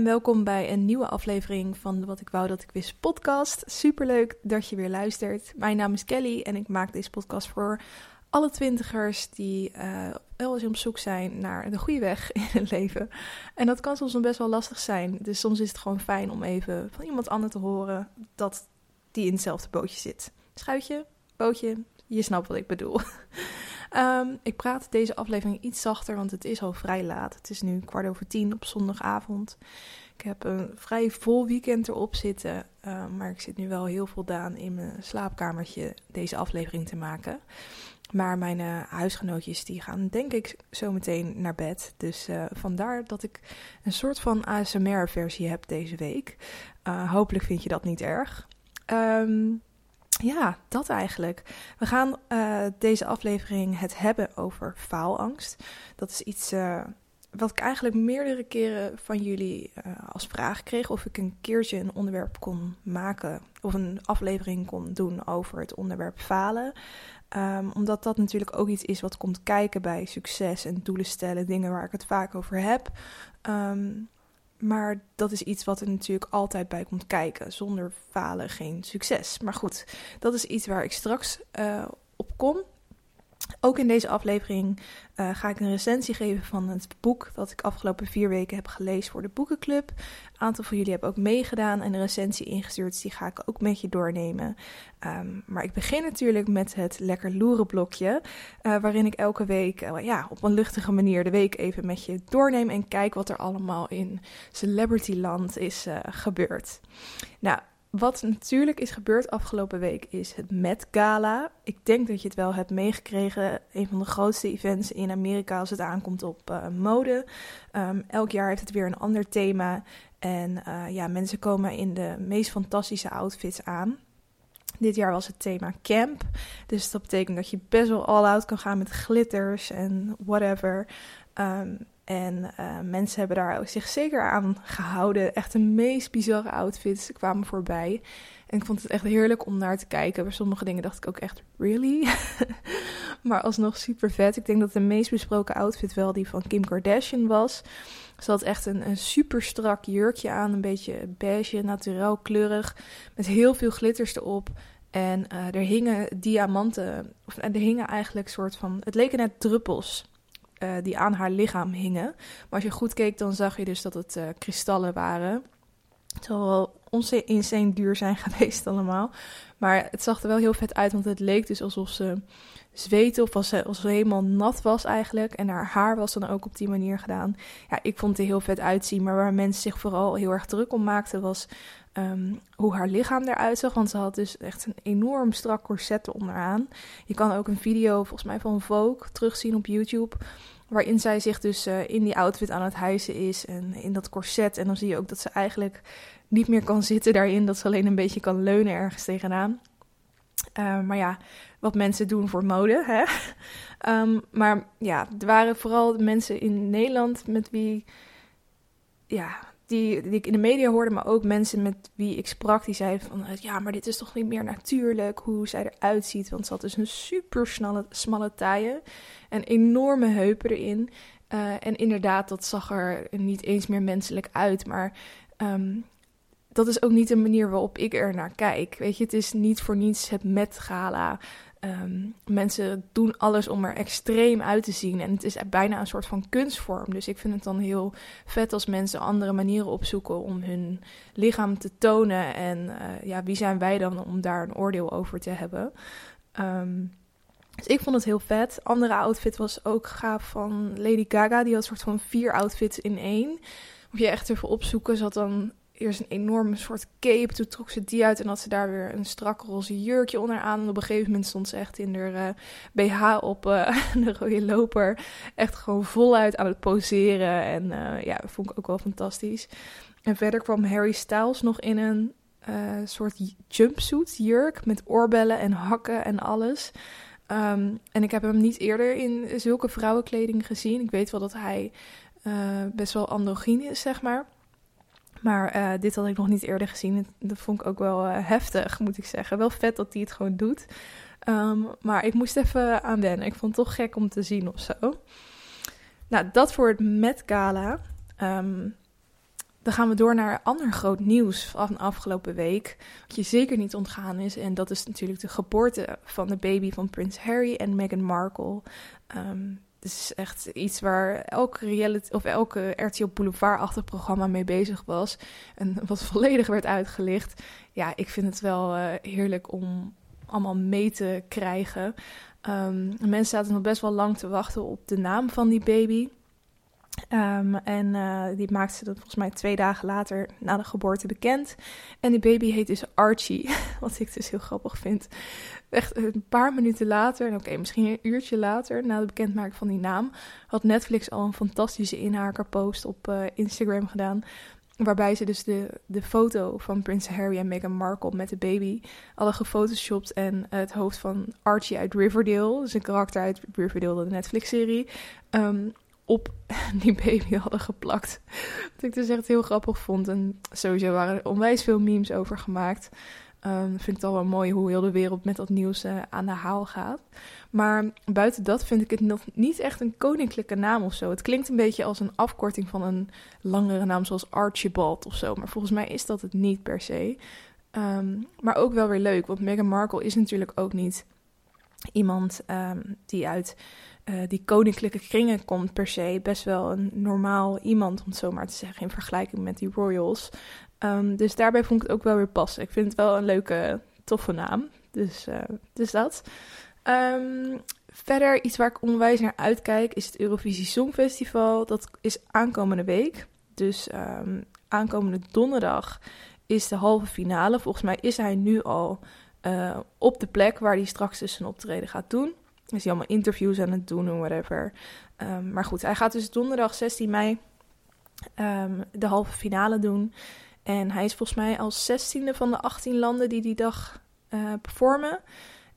en welkom bij een nieuwe aflevering van Wat ik wou dat ik wist podcast. Superleuk dat je weer luistert. Mijn naam is Kelly en ik maak deze podcast voor alle twintigers die uh, wel eens op zoek zijn naar de goede weg in het leven. En dat kan soms best wel lastig zijn. Dus soms is het gewoon fijn om even van iemand anders te horen dat die in hetzelfde bootje zit. Schuitje, bootje, je snapt wat ik bedoel. Um, ik praat deze aflevering iets zachter, want het is al vrij laat. Het is nu kwart over tien op zondagavond. Ik heb een vrij vol weekend erop zitten, uh, maar ik zit nu wel heel voldaan in mijn slaapkamertje deze aflevering te maken. Maar mijn uh, huisgenootjes die gaan denk ik zo meteen naar bed. Dus uh, vandaar dat ik een soort van ASMR-versie heb deze week. Uh, hopelijk vind je dat niet erg. Um, ja, dat eigenlijk. We gaan uh, deze aflevering het hebben over faalangst. Dat is iets uh, wat ik eigenlijk meerdere keren van jullie uh, als vraag kreeg. Of ik een keertje een onderwerp kon maken. Of een aflevering kon doen over het onderwerp falen. Um, omdat dat natuurlijk ook iets is wat komt kijken bij succes en doelen stellen. Dingen waar ik het vaak over heb. Um, maar dat is iets wat er natuurlijk altijd bij komt kijken. Zonder falen geen succes. Maar goed, dat is iets waar ik straks uh, op kom. Ook in deze aflevering uh, ga ik een recensie geven van het boek dat ik afgelopen vier weken heb gelezen voor de Boekenclub. Een aantal van jullie hebben ook meegedaan en een recensie ingestuurd, dus die ga ik ook met je doornemen. Um, maar ik begin natuurlijk met het lekker loeren blokje, uh, waarin ik elke week uh, ja, op een luchtige manier de week even met je doorneem en kijk wat er allemaal in Celebrityland is gebeurd. Nou, wat natuurlijk is gebeurd afgelopen week is het Met Gala. Ik denk dat je het wel hebt meegekregen. Een van de grootste events in Amerika als het aankomt op uh, mode. Um, elk jaar heeft het weer een ander thema. En uh, ja, mensen komen in de meest fantastische outfits aan. Dit jaar was het thema camp. Dus dat betekent dat je best wel all-out kan gaan met glitters en whatever. Um, en uh, mensen hebben daar zich zeker aan gehouden. Echt de meest bizarre outfits kwamen voorbij. En ik vond het echt heerlijk om naar te kijken. Bij sommige dingen dacht ik ook echt, really? maar alsnog super vet. Ik denk dat de meest besproken outfit wel die van Kim Kardashian was. Ze had echt een, een super strak jurkje aan. Een beetje beige, naturel kleurig. Met heel veel glitters erop. En uh, er hingen diamanten. Of er hingen eigenlijk soort van. Het leken net druppels uh, die aan haar lichaam hingen. Maar als je goed keek, dan zag je dus dat het uh, kristallen waren. Het zal wel insane duur zijn geweest allemaal. Maar het zag er wel heel vet uit, want het leek dus alsof ze zweten of als ze, als ze helemaal nat was eigenlijk. En haar haar was dan ook op die manier gedaan. Ja, ik vond het heel vet uitzien. Maar waar mensen zich vooral heel erg druk om maakten, was um, hoe haar lichaam eruit zag. Want ze had dus echt een enorm strak corset onderaan. Je kan ook een video, volgens mij van Vogue, terugzien op YouTube. Waarin zij zich dus uh, in die outfit aan het hijsen is en in dat corset. En dan zie je ook dat ze eigenlijk niet meer kan zitten daarin. Dat ze alleen een beetje kan leunen ergens tegenaan. Uh, maar ja, wat mensen doen voor mode. Hè? um, maar ja, er waren vooral mensen in Nederland met wie. Ja, die, die ik in de media hoorde, maar ook mensen met wie ik sprak, die zeiden van ja, maar dit is toch niet meer natuurlijk hoe zij eruit ziet. Want ze had dus een super smalle, smalle taille en enorme heupen erin. Uh, en inderdaad, dat zag er niet eens meer menselijk uit. Maar um, dat is ook niet de manier waarop ik er naar kijk. Weet je, het is niet voor niets het Met Gala. Um, mensen doen alles om er extreem uit te zien. En het is bijna een soort van kunstvorm. Dus ik vind het dan heel vet als mensen andere manieren opzoeken om hun lichaam te tonen. En uh, ja, wie zijn wij dan om daar een oordeel over te hebben? Um, dus ik vond het heel vet. Andere outfit was ook gaaf van Lady Gaga. Die had een soort van vier outfits in één. Moet je echt even opzoeken. Ze had dan eerst een enorme soort cape. Toen trok ze die uit en had ze daar weer een strak roze jurkje onderaan. En op een gegeven moment stond ze echt in uh, BH op uh, de rode loper. Echt gewoon voluit aan het poseren. En uh, ja, dat vond ik ook wel fantastisch. En verder kwam Harry Styles nog in een soort jumpsuit, jurk met oorbellen en hakken en alles. Um, en ik heb hem niet eerder in zulke vrouwenkleding gezien. Ik weet wel dat hij best wel androgyn is, zeg maar. Maar uh, dit had ik nog niet eerder gezien. Dat vond ik ook wel uh, heftig, moet ik zeggen. Wel vet dat hij het gewoon doet. Um, maar ik moest even aan wennen. Ik vond het toch gek om te zien of zo. Nou, dat voor het Met Gala. Um, dan gaan we door naar ander groot nieuws van afgelopen week. Wat je zeker niet ontgaan is. En dat is natuurlijk de geboorte van de baby van Prins Harry en Meghan Markle. Um, het is echt iets waar elke reality of elke RTL Boulevard-achtig programma mee bezig was. En wat volledig werd uitgelicht. Ja, ik vind het wel uh, heerlijk om allemaal mee te krijgen. Um, mensen zaten nog best wel lang te wachten op de naam van die baby. Um, en uh, die maakte ze dan volgens mij twee dagen later na de geboorte bekend. En die baby heet dus Archie, wat ik dus heel grappig vind. Echt een paar minuten later, oké, misschien een uurtje later, na de bekendmaking van die naam, had Netflix al een fantastische inhakerpost op uh, Instagram gedaan. Waarbij ze dus de, de foto van Prins Harry en Meghan Markle met de baby hadden gefotoshopt. En het hoofd van Archie uit Riverdale, dus een karakter uit Riverdale, de Netflix-serie, um, op die baby hadden geplakt. Wat ik dus echt heel grappig vond. En sowieso waren er onwijs veel memes over gemaakt. Um, vind ik het al wel mooi hoe heel de wereld met dat nieuws uh, aan de haal gaat. Maar buiten dat vind ik het nog niet echt een koninklijke naam of zo. Het klinkt een beetje als een afkorting van een langere naam zoals Archibald of zo. Maar volgens mij is dat het niet per se. Um, maar ook wel weer leuk, want Meghan Markle is natuurlijk ook niet iemand um, die uit uh, die koninklijke kringen komt per se. Best wel een normaal iemand, om het zo maar te zeggen, in vergelijking met die royals. Um, dus daarbij vond ik het ook wel weer passen. Ik vind het wel een leuke, toffe naam. Dus, uh, dus dat. Um, verder, iets waar ik onwijs naar uitkijk, is het Eurovisie Songfestival. Dat is aankomende week. Dus um, aankomende donderdag is de halve finale. Volgens mij is hij nu al uh, op de plek waar hij straks dus zijn optreden gaat doen. Is hij allemaal interviews aan het doen en whatever. Um, maar goed, hij gaat dus donderdag 16 mei um, de halve finale doen. En hij is volgens mij als 16e van de 18 landen die die dag uh, performen.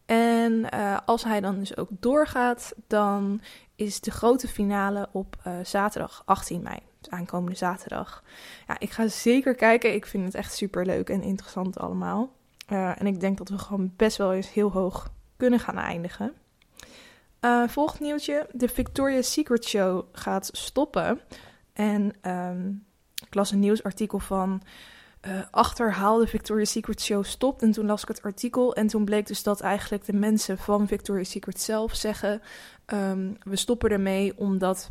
En uh, als hij dan dus ook doorgaat, dan is de grote finale op uh, zaterdag 18 mei. Dus aankomende zaterdag. Ja, ik ga zeker kijken. Ik vind het echt super leuk en interessant allemaal. en ik denk dat we gewoon best wel eens heel hoog kunnen gaan eindigen. Uh, volgend nieuwtje. De Victoria's Secret Show gaat stoppen. En um, ik las een nieuwsartikel van... Uh, achterhaal de Victoria's Secret Show stopt. En toen las ik het artikel. En toen bleek dus dat eigenlijk de mensen van Victoria's Secret zelf zeggen... Um, we stoppen ermee omdat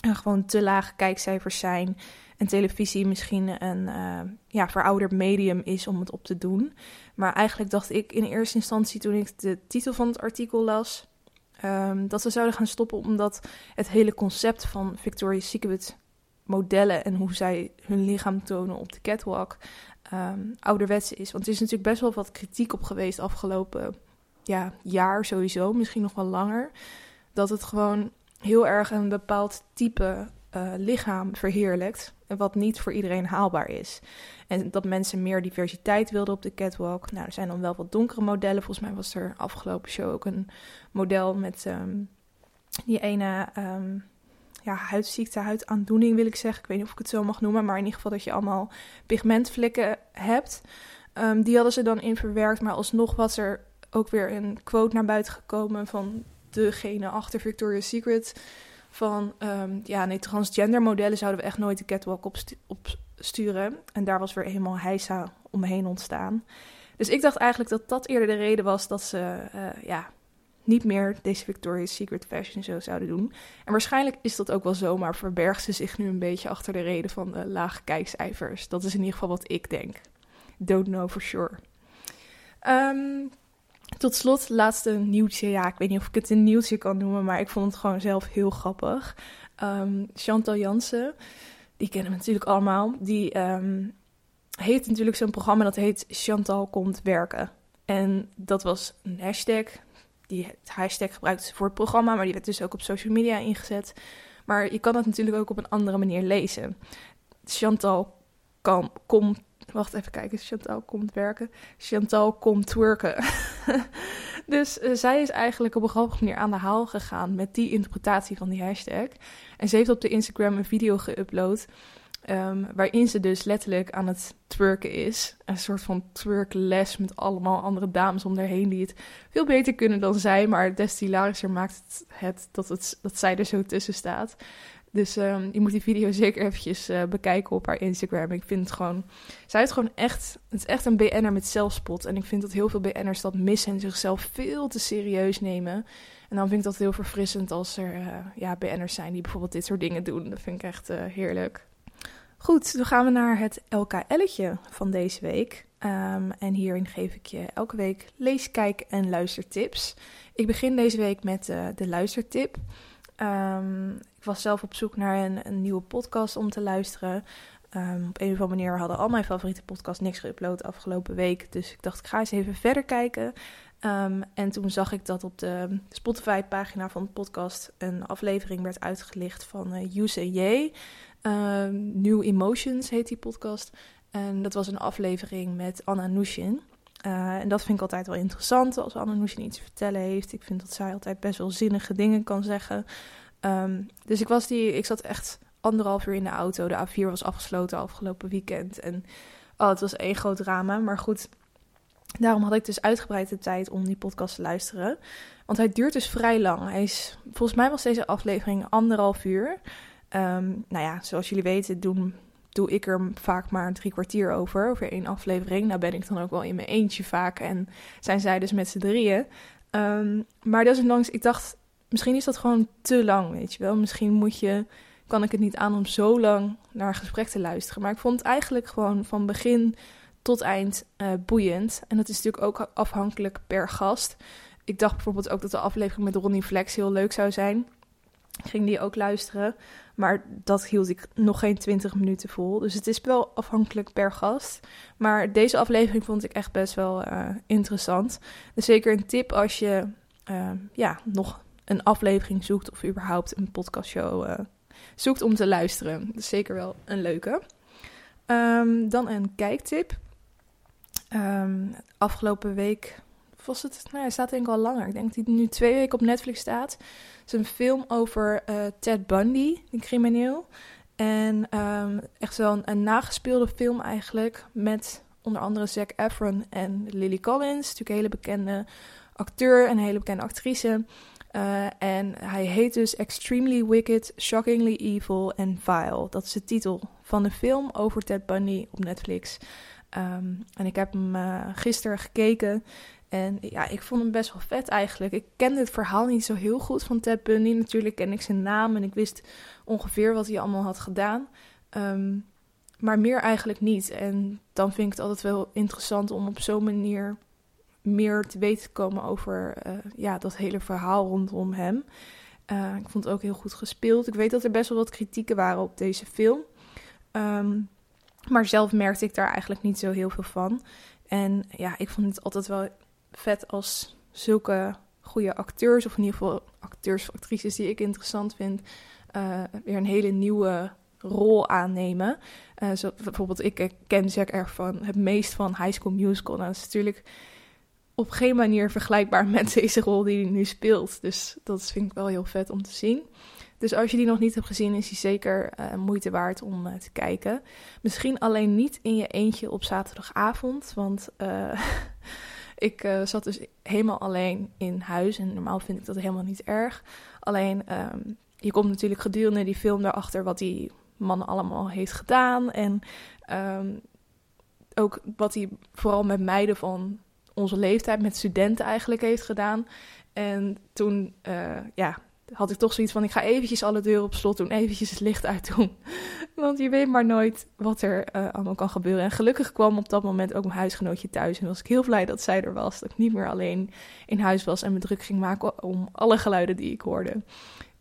er gewoon te lage kijkcijfers zijn... en televisie misschien een uh, ja, verouderd medium is om het op te doen. Maar eigenlijk dacht ik in eerste instantie toen ik de titel van het artikel las... Um, dat ze zouden gaan stoppen omdat het hele concept van Victoria's Secret modellen en hoe zij hun lichaam tonen op de catwalk um, ouderwets is. Want er is natuurlijk best wel wat kritiek op geweest afgelopen ja, jaar sowieso, misschien nog wel langer. Dat het gewoon heel erg een bepaald type uh, lichaam verheerlijkt. Wat niet voor iedereen haalbaar is. En dat mensen meer diversiteit wilden op de catwalk. Nou, er zijn dan wel wat donkere modellen. Volgens mij was er afgelopen show ook een model met um, die ene um, ja, huidziekte, huidaandoening wil ik zeggen. Ik weet niet of ik het zo mag noemen. Maar in ieder geval dat je allemaal pigmentvlekken hebt. Um, die hadden ze dan in verwerkt. Maar alsnog was er ook weer een quote naar buiten gekomen van degene achter Victoria's Secret van um, ja, nee, transgender modellen zouden we echt nooit de catwalk opsturen. Op en daar was weer helemaal heisa omheen ontstaan. Dus ik dacht eigenlijk dat dat eerder de reden was dat ze uh, ja, niet meer deze Victoria's Secret Fashion Show zouden doen. En waarschijnlijk is dat ook wel zo, maar verbergt ze zich nu een beetje achter de reden van de lage kijkcijfers. Dat is in ieder geval wat ik denk. Don't know for sure. Um, tot slot, laatste nieuwtje. Ja, ik weet niet of ik het een nieuwtje kan noemen, maar ik vond het gewoon zelf heel grappig. Um, Chantal Jansen, die kennen we natuurlijk allemaal. Die um, heeft natuurlijk zo'n programma dat heet Chantal komt werken. En dat was een hashtag. Die hashtag gebruikt ze voor het programma, maar die werd dus ook op social media ingezet. Maar je kan het natuurlijk ook op een andere manier lezen. Chantal kan, komt Wacht even kijken, Chantal komt werken. Chantal komt twerken. dus uh, zij is eigenlijk op een grappige manier aan de haal gegaan met die interpretatie van die hashtag. En ze heeft op de Instagram een video geüpload. Um, waarin ze dus letterlijk aan het twerken is. Een soort van twerkles met allemaal andere dames om haar heen die het veel beter kunnen dan zij. Maar des te hilarischer maakt het, het, dat, het dat zij er zo tussen staat. Dus um, je moet die video zeker eventjes uh, bekijken op haar Instagram. Ik vind het gewoon... Zij is gewoon echt... Het is echt een BN'er met zelfspot. En ik vind dat heel veel BN'ers dat missen en zichzelf veel te serieus nemen. En dan vind ik dat heel verfrissend als er uh, ja, BN'ers zijn die bijvoorbeeld dit soort dingen doen. Dat vind ik echt uh, heerlijk. Goed, dan gaan we naar het LKL'tje van deze week. Um, en hierin geef ik je elke week lees, kijk en luistertips. Ik begin deze week met de luistertip. Um, ik was zelf op zoek naar een, een nieuwe podcast om te luisteren. Um, op een of andere manier hadden al mijn favoriete podcasts niks geüpload afgelopen week. Dus ik dacht, ik ga eens even verder kijken. Um, en toen zag ik dat op de Spotify-pagina van de podcast een aflevering werd uitgelicht van uh, Use J. Um, New Emotions heet die podcast. En dat was een aflevering met Anna Nushin. Uh, en dat vind ik altijd wel interessant als Nushin iets te vertellen heeft. Ik vind dat zij altijd best wel zinnige dingen kan zeggen. Um, dus ik, was die, ik zat echt anderhalf uur in de auto. De A4 was afgesloten afgelopen weekend. En oh, het was één groot drama. Maar goed, daarom had ik dus uitgebreid de tijd om die podcast te luisteren. Want hij duurt dus vrij lang. Hij is, volgens mij was deze aflevering anderhalf uur. Um, nou ja, zoals jullie weten doen, doe ik er vaak maar drie kwartier over, over één aflevering. Nou ben ik dan ook wel in mijn eentje vaak en zijn zij dus met z'n drieën. Um, maar desondanks, ik dacht, misschien is dat gewoon te lang, weet je wel. Misschien moet je, kan ik het niet aan om zo lang naar een gesprek te luisteren. Maar ik vond het eigenlijk gewoon van begin tot eind uh, boeiend. En dat is natuurlijk ook afhankelijk per gast. Ik dacht bijvoorbeeld ook dat de aflevering met Ronnie Flex heel leuk zou zijn. Ging die ook luisteren. Maar dat hield ik nog geen 20 minuten vol. Dus het is wel afhankelijk per gast. Maar deze aflevering vond ik echt best wel uh, interessant. Dus zeker een tip als je uh, ja, nog een aflevering zoekt of überhaupt een podcastshow uh, zoekt om te luisteren. Dus zeker wel een leuke. Um, dan een kijktip. Um, afgelopen week was het, nou, hij staat denk ik al langer. Ik denk dat hij nu twee weken op Netflix staat. Het is een film over uh, Ted Bundy, een crimineel. En um, echt zo'n een nagespeelde film eigenlijk met onder andere Zac Efron en Lily Collins. Natuurlijk een hele bekende acteur en een hele bekende actrice. Uh, en hij heet dus Extremely Wicked, Shockingly Evil and Vile. Dat is de titel van de film over Ted Bundy op Netflix. Um, en ik heb hem uh, gisteren gekeken. En ja, ik vond hem best wel vet eigenlijk. Ik kende het verhaal niet zo heel goed van Ted Bundy. Natuurlijk ken ik zijn naam en ik wist ongeveer wat hij allemaal had gedaan. Um, maar meer eigenlijk niet. En dan vind ik het altijd wel interessant om op zo'n manier meer te weten te komen over uh, ja, dat hele verhaal rondom hem. Uh, ik vond het ook heel goed gespeeld. Ik weet dat er best wel wat kritieken waren op deze film. Um, maar zelf merkte ik daar eigenlijk niet zo heel veel van. En ja, ik vond het altijd wel vet als zulke goede acteurs, of in ieder geval acteurs of actrices die ik interessant vind, uh, weer een hele nieuwe rol aannemen. Uh, zo, bijvoorbeeld, ik ken Zac ervan het meest van High School Musical. Nou, dat is natuurlijk op geen manier vergelijkbaar met deze rol die hij nu speelt. Dus dat vind ik wel heel vet om te zien. Dus als je die nog niet hebt gezien, is die zeker moeite waard om te kijken. Misschien alleen niet in je eentje op zaterdagavond, want ik zat dus helemaal alleen in huis. En normaal vind ik dat helemaal niet erg. Alleen, um, je komt natuurlijk gedurende die film erachter wat die man allemaal heeft gedaan. En um, ook wat hij vooral met meiden van onze leeftijd, met studenten eigenlijk heeft gedaan. En toen, ja, had ik toch zoiets van: ik ga eventjes alle deuren op slot doen, eventjes het licht uitdoen. Want je weet maar nooit wat er uh, allemaal kan gebeuren. En gelukkig kwam op dat moment ook mijn huisgenootje thuis. En was ik heel blij dat zij er was. Dat ik niet meer alleen in huis was en me druk ging maken om alle geluiden die ik hoorde.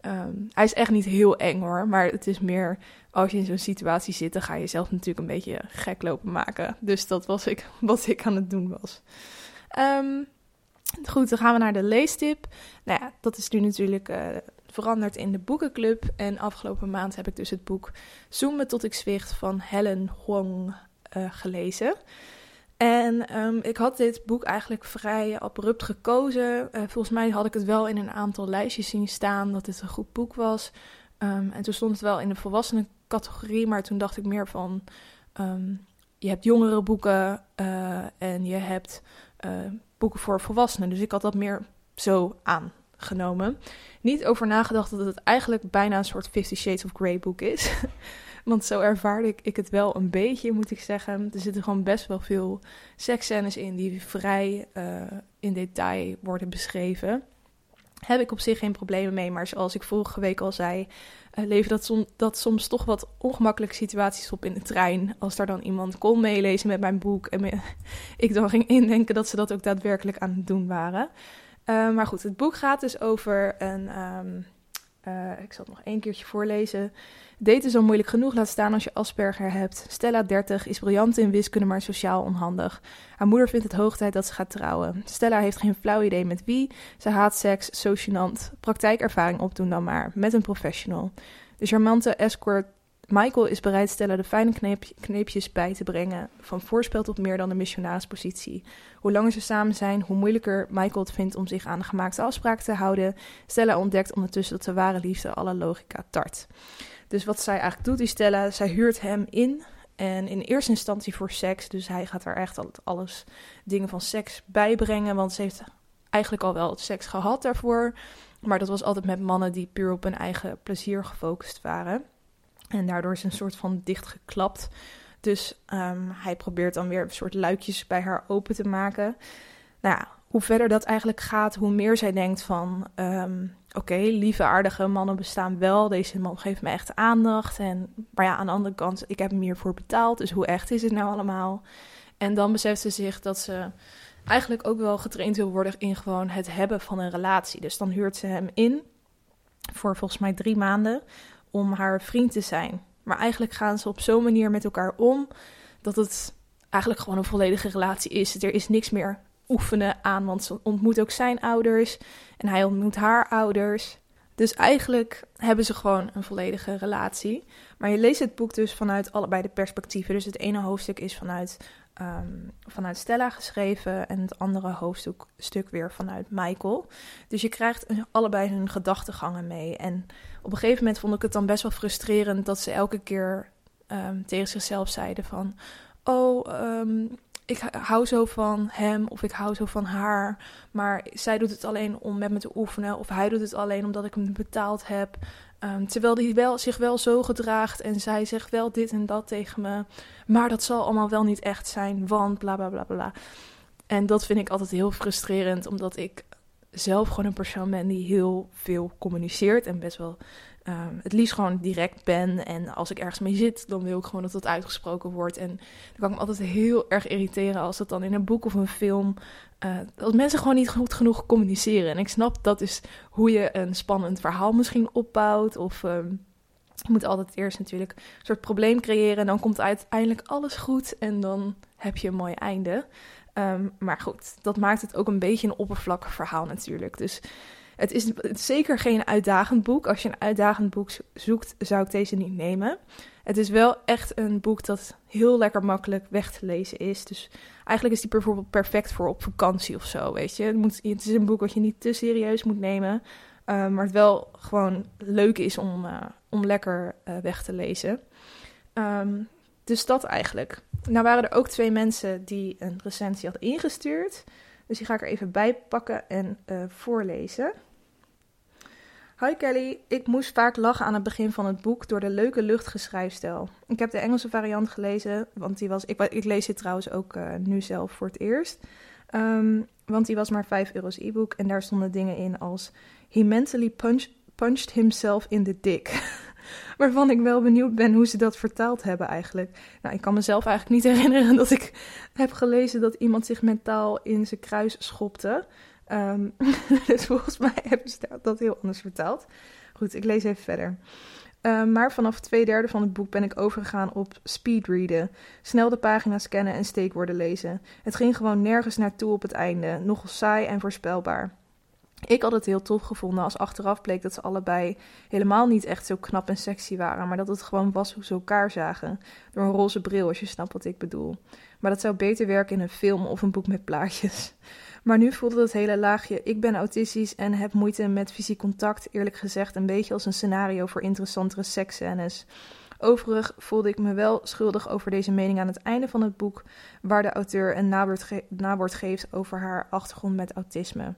Um, hij is echt niet heel eng hoor, maar het is meer als je in zo'n situatie zit, dan ga je jezelf natuurlijk een beetje gek lopen maken. Dus dat was ik, wat ik aan het doen was. Um, Goed, dan gaan we naar de leestip. Nou ja, dat is nu natuurlijk uh, veranderd in de boekenclub. En afgelopen maand heb ik dus het boek Zoomen tot ik zwicht van Helen Huang uh, gelezen. En um, ik had dit boek eigenlijk vrij abrupt gekozen. Uh, volgens mij had ik het wel in een aantal lijstjes zien staan dat het een goed boek was. Um, en toen stond het wel in de volwassenen categorie, maar toen dacht ik meer van... Um, je hebt jongere boeken en je hebt boeken voor volwassenen. Dus ik had dat meer zo genomen. Niet over nagedacht dat het eigenlijk bijna een soort Fifty Shades of Grey boek is. Want zo ervaarde ik, ik het wel een beetje, moet ik zeggen. Er zitten gewoon best wel veel seksscènes in die vrij uh, in detail worden beschreven. Heb ik op zich geen problemen mee, maar zoals ik vorige week al zei, uh, leven dat, som, dat soms toch wat ongemakkelijke situaties op in de trein. Als daar dan iemand kon meelezen met mijn boek en ik dan ging indenken dat ze dat ook daadwerkelijk aan het doen waren. Uh, maar goed, het boek gaat dus over een. Um, uh, ik zal het nog één keertje voorlezen. Daten is al moeilijk genoeg, laat staan als je Asperger hebt. Stella, 30, is briljant in wiskunde, maar sociaal onhandig. Haar moeder vindt het hoog tijd dat ze gaat trouwen. Stella heeft geen flauw idee met wie. Ze haat seks, zo. Praktijkervaring opdoen dan maar, met een professional. De charmante escort Michael is bereid Stella de fijne kneep, kneepjes bij te brengen, van voorspel tot meer dan de missionarispositie. Hoe langer ze samen zijn, hoe moeilijker Michael het vindt om zich aan de gemaakte afspraken te houden. Stella ontdekt ondertussen dat de ware liefde alle logica tart. Dus wat zij eigenlijk doet, die Stella, zij huurt hem in. En in eerste instantie voor seks. Dus hij gaat er echt alles dingen van seks bijbrengen. Want ze heeft eigenlijk al wel seks gehad daarvoor. Maar dat was altijd met mannen die puur op hun eigen plezier gefocust waren. En daardoor is een soort van dichtgeklapt. Dus um, hij probeert dan weer een soort luikjes bij haar open te maken. Nou ja, hoe verder dat eigenlijk gaat, hoe meer zij denkt van... Um, Oké, lieve, aardige mannen bestaan wel. Deze man geeft me echt aandacht. En, maar ja, aan de andere kant, ik heb hem hiervoor betaald. Dus hoe echt is het nou allemaal? En dan beseft ze zich dat ze eigenlijk ook wel getraind wil worden in gewoon het hebben van een relatie. Dus dan huurt ze hem in voor volgens mij drie maanden om haar vriend te zijn. Maar eigenlijk gaan ze op zo'n manier met elkaar om dat het eigenlijk gewoon een volledige relatie is. Er is niks meer oefenen aan, want ze ontmoet ook zijn ouders en hij ontmoet haar ouders. Dus eigenlijk hebben ze gewoon een volledige relatie. Maar je leest het boek dus vanuit allebei de perspectieven. Dus het ene hoofdstuk is vanuit, um, vanuit Stella geschreven en het andere hoofdstuk weer vanuit Michael. Dus je krijgt allebei hun gedachtegangen mee. En op een gegeven moment vond ik het dan best wel frustrerend dat ze elke keer um, tegen zichzelf zeiden van... Oh, um, ik hou zo van hem of ik hou zo van haar. Maar zij doet het alleen om met me te oefenen. Of hij doet het alleen omdat ik hem betaald heb. Um, terwijl hij wel, zich wel zo gedraagt en zij zegt wel dit en dat tegen me. Maar dat zal allemaal wel niet echt zijn, want bla bla bla bla. En dat vind ik altijd heel frustrerend, omdat ik zelf gewoon een persoon ben die heel veel communiceert en best wel um, het liefst gewoon direct ben. En als ik ergens mee zit, dan wil ik gewoon dat dat uitgesproken wordt. En dan kan ik me altijd heel erg irriteren als dat dan in een boek of een film. Uh, dat mensen gewoon niet goed genoeg communiceren. En ik snap dat is hoe je een spannend verhaal misschien opbouwt. Of um, je moet altijd eerst natuurlijk een soort probleem creëren. En dan komt uiteindelijk alles goed. En dan heb je een mooi einde. Um, maar goed, dat maakt het ook een beetje een oppervlakkig verhaal natuurlijk. Dus het is, zeker geen uitdagend boek. Als je een uitdagend boek zoekt, zou ik deze niet nemen. Het is wel echt een boek dat heel lekker makkelijk weg te lezen is. Dus eigenlijk is die bijvoorbeeld perfect voor op vakantie of zo, weet je. Het, moet, is een boek wat je niet te serieus moet nemen. Uh, maar het wel gewoon leuk is om, uh, om lekker uh, weg te lezen. Um, dus dat eigenlijk. Nou waren er ook twee mensen die een recensie hadden ingestuurd. Dus die ga ik er even bij pakken en uh, voorlezen. Hi Kelly, ik moest vaak lachen aan het begin van het boek door de leuke luchtgeschrijfstijl. Ik heb de Engelse variant gelezen, want die was. Ik, ik lees dit trouwens ook uh, nu zelf voor het eerst. Um, want die was maar 5 euro's e-book en daar stonden dingen in als. He mentally punched, punched himself in the dick. Waarvan ik wel benieuwd ben hoe ze dat vertaald hebben eigenlijk. Nou, ik kan mezelf eigenlijk niet herinneren dat ik heb gelezen dat iemand zich mentaal in zijn kruis schopte. Um, dus volgens mij hebben ze dat heel anders vertaald. Goed, ik lees even verder. Uh, maar vanaf twee derde van het boek ben ik overgegaan op speedreaden. Snel de pagina's scannen en steekwoorden lezen. Het ging gewoon nergens naartoe op het einde. Nogal saai en voorspelbaar. Ik had het heel tof gevonden als achteraf bleek dat ze allebei helemaal niet echt zo knap en sexy waren, maar dat het gewoon was hoe ze elkaar zagen. Door een roze bril, als je snapt wat ik bedoel. Maar dat zou beter werken in een film of een boek met plaatjes. Maar nu voelde dat hele laagje: ik ben autistisch en heb moeite met fysiek contact, eerlijk gezegd, een beetje als een scenario voor interessantere seksscènes. Overig voelde ik me wel schuldig over deze mening aan het einde van het boek, waar de auteur een nawoord geeft over haar achtergrond met autisme.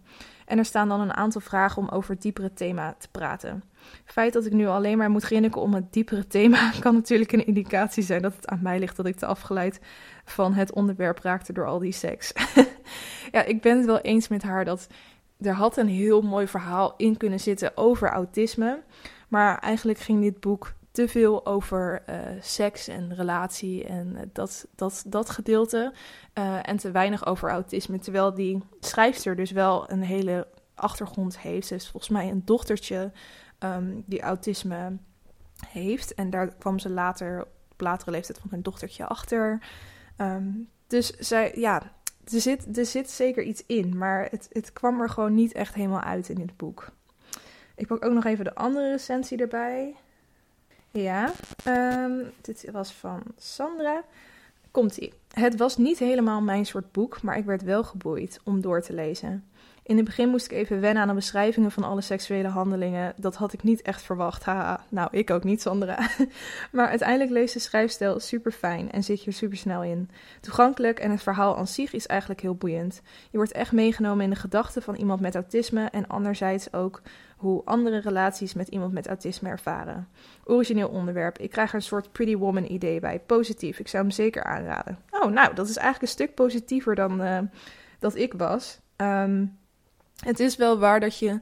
En er staan dan een aantal vragen om over het diepere thema te praten. Het feit dat ik nu alleen maar moet grinniken om het diepere thema kan natuurlijk een indicatie zijn dat het aan mij ligt dat ik te afgeleid van het onderwerp raakte door al die seks. ja, ik ben het wel eens met haar dat er had een heel mooi verhaal in kunnen zitten over autisme. Maar eigenlijk ging dit boek te veel over uh, seks en relatie en uh, dat, dat, dat gedeelte. Uh, en te weinig over autisme. Terwijl die schrijfster dus wel een hele achtergrond heeft. Ze is volgens mij een dochtertje um, die autisme heeft. En daar kwam ze later, op latere leeftijd van hun dochtertje achter. Um, dus zij, ja, er zit, er zit zeker iets in. Maar het, het kwam er gewoon niet echt helemaal uit in dit boek. Ik pak ook nog even de andere recensie erbij. Ja, um, dit was van Sandra. Komt-ie. Het was niet helemaal mijn soort boek, maar ik werd wel geboeid om door te lezen. In het begin moest ik even wennen aan de beschrijvingen van alle seksuele handelingen. Dat had ik niet echt verwacht. Haha, nou, ik ook niet, Sandra. maar uiteindelijk leest de schrijfstijl super fijn en zit je er super snel in. Toegankelijk en het verhaal aan zich is eigenlijk heel boeiend. Je wordt echt meegenomen in de gedachten van iemand met autisme en anderzijds ook hoe andere relaties met iemand met autisme ervaren. Origineel onderwerp. Ik krijg er een soort Pretty Woman idee bij. Positief. Ik zou hem zeker aanraden. Oh, nou, dat is eigenlijk een stuk positiever dan uh, dat ik was. Um, het is wel waar dat je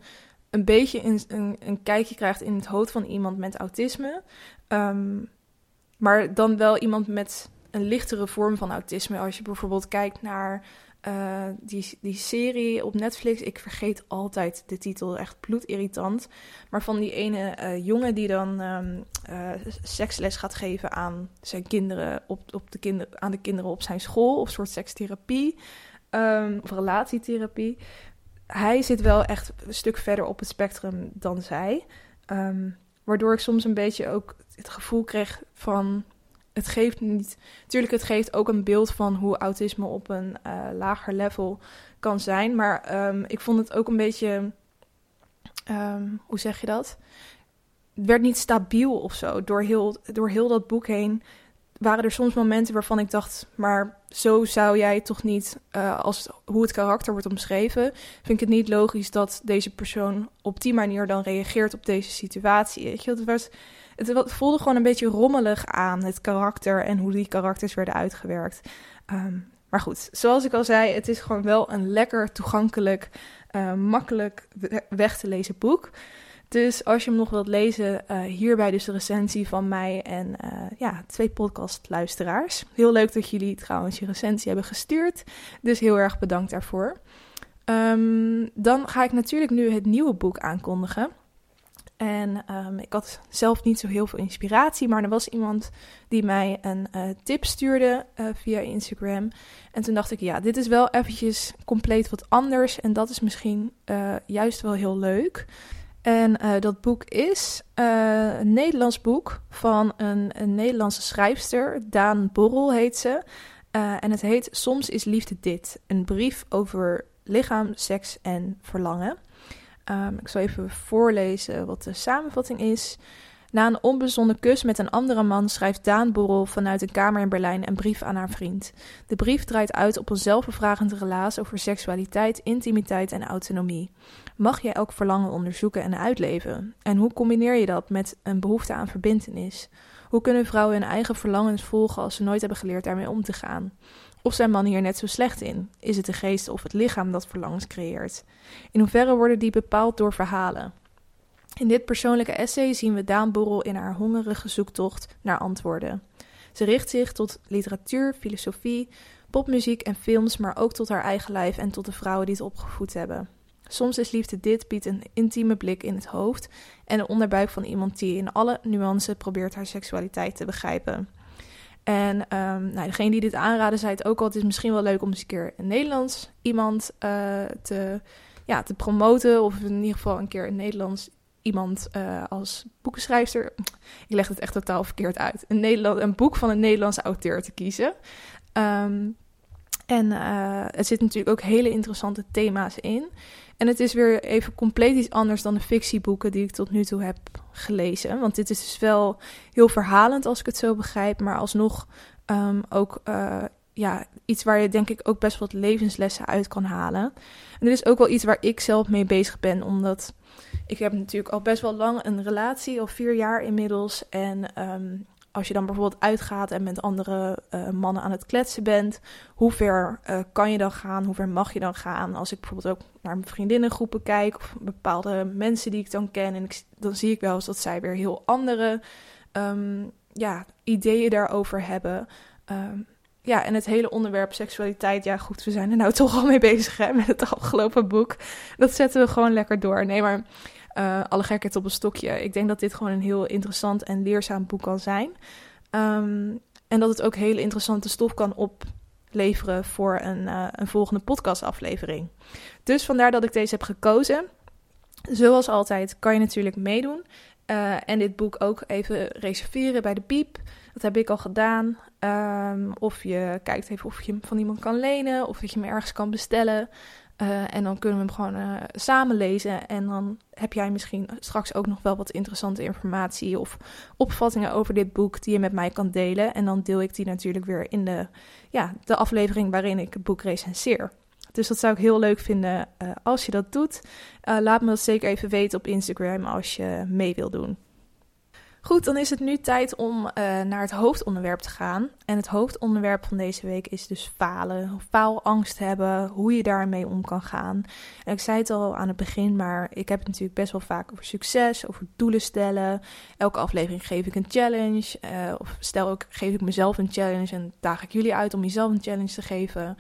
een beetje een, een, kijkje krijgt in het hoofd van iemand met autisme. Um, maar dan wel iemand met een lichtere vorm van autisme. Als je bijvoorbeeld kijkt naar uh, die, die serie op Netflix. Ik vergeet altijd de titel, echt bloedirritant. Maar van die ene uh, jongen die dan um, uh, seksles gaat geven aan zijn kinderen, op, op de kinder, aan de kinderen op zijn school. Of soort sekstherapie. Um, of relatietherapie hij zit wel echt een stuk verder op het spectrum dan zij. Um, waardoor ik soms een beetje ook het gevoel kreeg van. Het geeft niet. Natuurlijk, het geeft ook een beeld van hoe autisme op een uh, lager level kan zijn. Maar um, ik vond het ook een beetje. Um, hoe zeg je dat? Het werd niet stabiel of zo. Door heel, door heel dat boek heen waren er soms momenten waarvan ik dacht, maar zo zou jij toch niet, uh, als hoe het karakter wordt omschreven, vind ik het niet logisch dat deze persoon op die manier dan reageert op deze situatie. Weet je, het, was, het voelde gewoon een beetje rommelig aan, het karakter en hoe die karakters werden uitgewerkt. Um, maar goed, zoals ik al zei, het is gewoon wel een lekker toegankelijk, uh, makkelijk weg te lezen boek. Dus als je hem nog wilt lezen, uh, hierbij dus de recensie van mij en uh, ja, twee podcastluisteraars. Heel leuk dat jullie trouwens je recensie hebben gestuurd. Dus heel erg bedankt daarvoor. Um, dan ga ik natuurlijk nu het nieuwe boek aankondigen. En um, ik had zelf niet zo heel veel inspiratie, maar er was iemand die mij een uh, tip stuurde via Instagram. En toen dacht ik, ja, dit is wel eventjes compleet wat anders. En dat is misschien juist wel heel leuk. En uh, dat boek is uh, een Nederlands boek van een, een, Nederlandse schrijfster. Daan Borrel heet ze. Uh, en het heet Soms is liefde dit. Een brief over lichaam, seks en verlangen. Um, ik zal even voorlezen wat de samenvatting is. Na een onbezonnen kus met een andere man schrijft Daan Borrel vanuit een kamer in Berlijn een brief aan haar vriend. De brief draait uit op een zelfbevragend relaas over seksualiteit, intimiteit en autonomie. Mag jij elk verlangen onderzoeken en uitleven? En hoe combineer je dat met een behoefte aan verbintenis? Hoe kunnen vrouwen hun eigen verlangens volgen als ze nooit hebben geleerd daarmee om te gaan? Of zijn mannen hier net zo slecht in? Is het de geest of het lichaam dat verlangens creëert? In hoeverre worden die bepaald door verhalen? In dit persoonlijke essay zien we Daan Borrel in haar hongerige zoektocht naar antwoorden. Ze richt zich tot literatuur, filosofie, popmuziek en films, maar ook tot haar eigen lijf en tot de vrouwen die het opgevoed hebben. Soms is liefde dit biedt een intieme blik in het hoofd en de onderbuik van iemand die in alle nuances probeert haar seksualiteit te begrijpen. En um, nou, degene die dit aanraden zei het ook al, het is misschien wel leuk om eens een keer een Nederlands iemand uh, te, ja, te promoten. Of in ieder geval een keer een Nederlands iemand uh, als boekenschrijfster. Ik leg het echt totaal verkeerd uit. Een, Nederland, een boek van een Nederlandse auteur te kiezen. Um, en uh, er zitten natuurlijk ook hele interessante thema's in. En het is weer even compleet iets anders dan de fictieboeken die ik tot nu toe heb gelezen. Want dit is dus wel heel verhalend als ik het zo begrijp, maar alsnog um, ook uh, ja, iets waar je denk ik ook best wat levenslessen uit kan halen. En dit is ook wel iets waar ik zelf mee bezig ben, omdat ik heb natuurlijk al best wel lang een relatie, al vier jaar inmiddels. En um, als je dan bijvoorbeeld uitgaat en met andere uh, mannen aan het kletsen bent, hoe ver uh, kan je dan gaan? Hoe ver mag je dan gaan? Als ik bijvoorbeeld ook naar mijn vriendinnengroepen kijk of bepaalde mensen die ik dan ken, en ik, dan zie ik wel eens dat zij weer heel andere um, ja, ideeën daarover hebben. Um, ja, en het hele onderwerp seksualiteit, ja goed, we zijn er nou toch al mee bezig hè, met het afgelopen boek. Dat zetten we gewoon lekker door. Nee, maar uh, alle gekheid op een stokje. Ik denk dat dit gewoon een heel interessant en leerzaam boek kan zijn. Um, en dat het ook hele interessante stof kan opleveren voor een, uh, een volgende podcastaflevering. Dus vandaar dat ik deze heb gekozen. Zoals altijd kan je natuurlijk meedoen. Uh, en dit boek ook even reserveren bij de piep. Dat heb ik al gedaan. Um, of je kijkt even of je hem van iemand kan lenen. Of dat je hem ergens kan bestellen. Uh, en dan kunnen we hem gewoon uh, samen lezen. En dan heb jij misschien straks ook nog wel wat interessante informatie of opvattingen over dit boek die je met mij kan delen. En dan deel ik die natuurlijk weer in de, ja, de aflevering waarin ik het boek recenseer. Dus dat zou ik heel leuk vinden uh, als je dat doet. laat me dat zeker even weten op Instagram als je mee wil doen. Goed, dan is het nu tijd om uh, naar het hoofdonderwerp te gaan. En het hoofdonderwerp van deze week is dus falen. Faalangst hebben, hoe je daarmee om kan gaan. En ik zei het al aan het begin, maar ik heb het natuurlijk best wel vaak over succes, over doelen stellen. Elke aflevering geef ik een challenge. Uh, of stel ook, geef ik mezelf een challenge en daag ik jullie uit om jezelf een challenge te geven.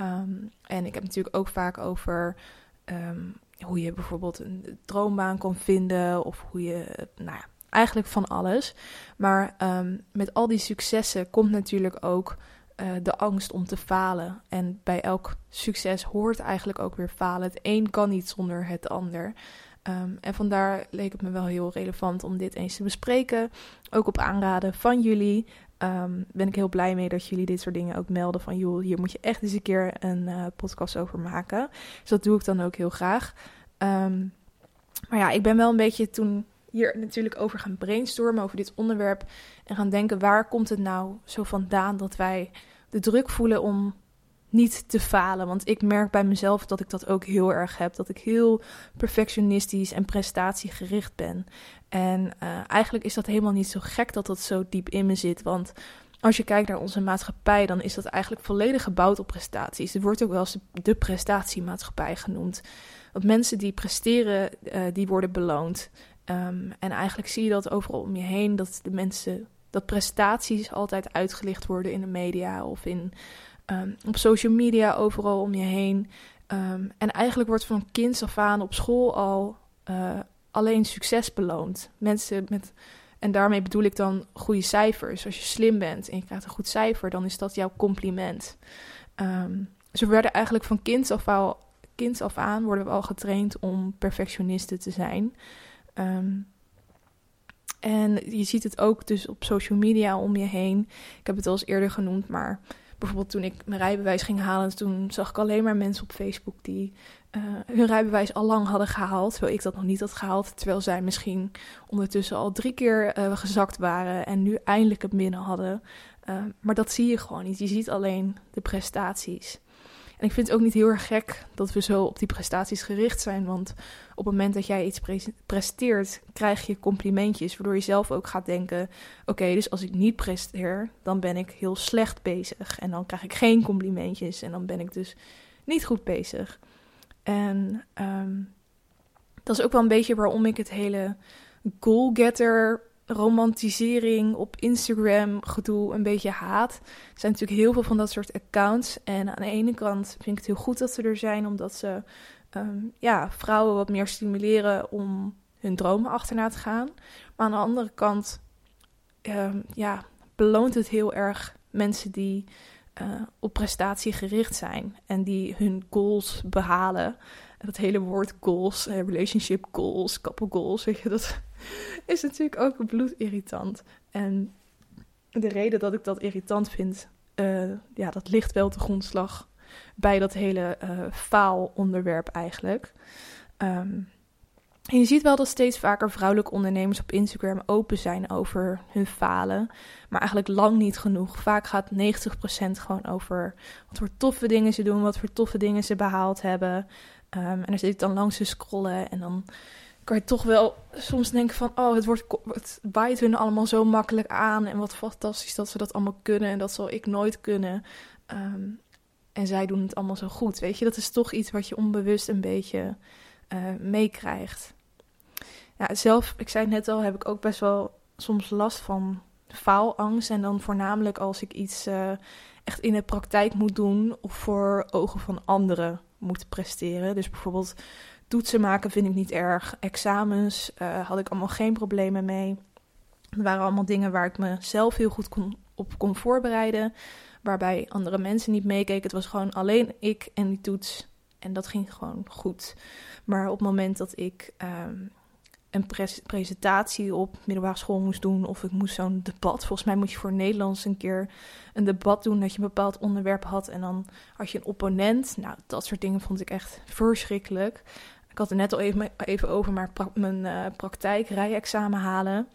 Um, en ik heb natuurlijk ook vaak over... Um, hoe je bijvoorbeeld een droombaan kan vinden, of hoe je, nou ja, eigenlijk van alles. Maar um, met al die successen komt natuurlijk ook uh, de angst om te falen. En bij elk succes hoort eigenlijk ook weer falen. Het een kan niet zonder het ander. Um, en vandaar leek het me wel heel relevant om dit eens te bespreken. Ook op aanraden van jullie. Um, ben ik heel blij mee dat jullie dit soort dingen ook melden. Van joh, hier moet je echt eens een keer een uh, podcast over maken. Dus dat doe ik dan ook heel graag. Maar ja, ik ben wel een beetje toen hier natuurlijk over gaan brainstormen, over dit onderwerp. En gaan denken, waar komt het nou zo vandaan dat wij de druk voelen om niet te falen. Want ik merk bij mezelf dat ik dat ook heel erg heb. Dat ik heel perfectionistisch en prestatiegericht ben. En uh, eigenlijk is dat helemaal niet zo gek dat dat zo diep in me zit. Want als je kijkt naar onze maatschappij, dan is dat eigenlijk volledig gebouwd op prestaties. Er wordt ook wel eens de prestatiemaatschappij genoemd. Want mensen die presteren, uh, die worden beloond. Um, en eigenlijk zie je dat overal om je heen, dat de mensen, dat prestaties altijd uitgelicht worden in de media of in, um, op social media, overal om je heen. Um, en eigenlijk wordt van kinds af aan op school al uh, alleen succes beloond. Mensen met, en daarmee bedoel ik dan goede cijfers. Als je slim bent en je krijgt een goed cijfer, dan is dat jouw compliment. we werden eigenlijk van kinds af, al, kinds af aan worden we al getraind om perfectionisten te zijn. Um, en je ziet het ook dus op social media om je heen. Ik heb het al eens eerder genoemd, maar bijvoorbeeld toen ik mijn rijbewijs ging halen, toen zag ik alleen maar mensen op Facebook die uh, hun rijbewijs al lang hadden gehaald, terwijl ik dat nog niet had gehaald. Terwijl zij misschien ondertussen al drie keer uh, gezakt waren en nu eindelijk het binnen hadden. Uh, maar dat zie je gewoon niet. Je ziet alleen de prestaties. En ik vind het ook niet heel erg gek dat we zo op die prestaties gericht zijn. Want op het moment dat jij iets presteert, krijg je complimentjes. Waardoor je zelf ook gaat denken: oké, dus als ik niet presteer, dan ben ik heel slecht bezig. En dan krijg ik geen complimentjes. En dan ben ik dus niet goed bezig. En um, dat is ook wel een beetje waarom ik het hele goal-getter romantisering op Instagram gedoe een beetje haat. Er zijn natuurlijk heel veel van dat soort accounts. En aan de ene kant vind ik het heel goed dat ze er zijn, omdat ze um, ja, vrouwen wat meer stimuleren om hun dromen achterna te gaan. Maar aan de andere kant um, ja, beloont het heel erg mensen die uh, op prestatie gericht zijn en die hun goals behalen. dat hele woord goals, eh, relationship goals, couple goals, weet je, dat is natuurlijk ook bloedirritant. En de reden dat ik dat irritant vind, uh, ja, dat ligt wel te grondslag bij dat hele uh, faalonderwerp eigenlijk. Ehm, en je ziet wel dat steeds vaker vrouwelijke ondernemers op Instagram open zijn over hun falen. Maar eigenlijk lang niet genoeg. Vaak gaat 90% gewoon over wat voor toffe dingen ze doen, wat voor toffe dingen ze behaald hebben. Um, en dan zit ik dan langs te scrollen en dan kan je toch wel soms denken van... oh, het, wordt, het hun allemaal zo makkelijk aan... en wat fantastisch dat ze dat allemaal kunnen... en dat zal ik nooit kunnen. Ehm, en zij doen het allemaal zo goed, weet je. Dat is toch iets wat je onbewust een beetje uh, meekrijgt. Ja, zelf, ik zei het net al, heb ik ook best wel soms last van faalangst. En dan voornamelijk als ik iets uh, echt in de praktijk moet doen... of voor ogen van anderen moet presteren. Dus bijvoorbeeld Toetsen maken vind ik niet erg. Examens uh, had ik allemaal geen problemen mee. Het waren allemaal dingen waar ik mezelf heel goed op kon voorbereiden. Waarbij andere mensen niet meekeken. Het was gewoon alleen ik en die toets. En dat ging gewoon goed. Maar op het moment dat ik um, een presentatie op middelbare school moest doen, of ik moest zo'n debat. Volgens mij moet je voor Nederlands een keer een debat doen dat je een bepaald onderwerp had. En dan had je een opponent. Nou, dat soort dingen vond ik echt verschrikkelijk. Ik had het net al even, even over maar mijn uh, praktijk, rijexamen halen.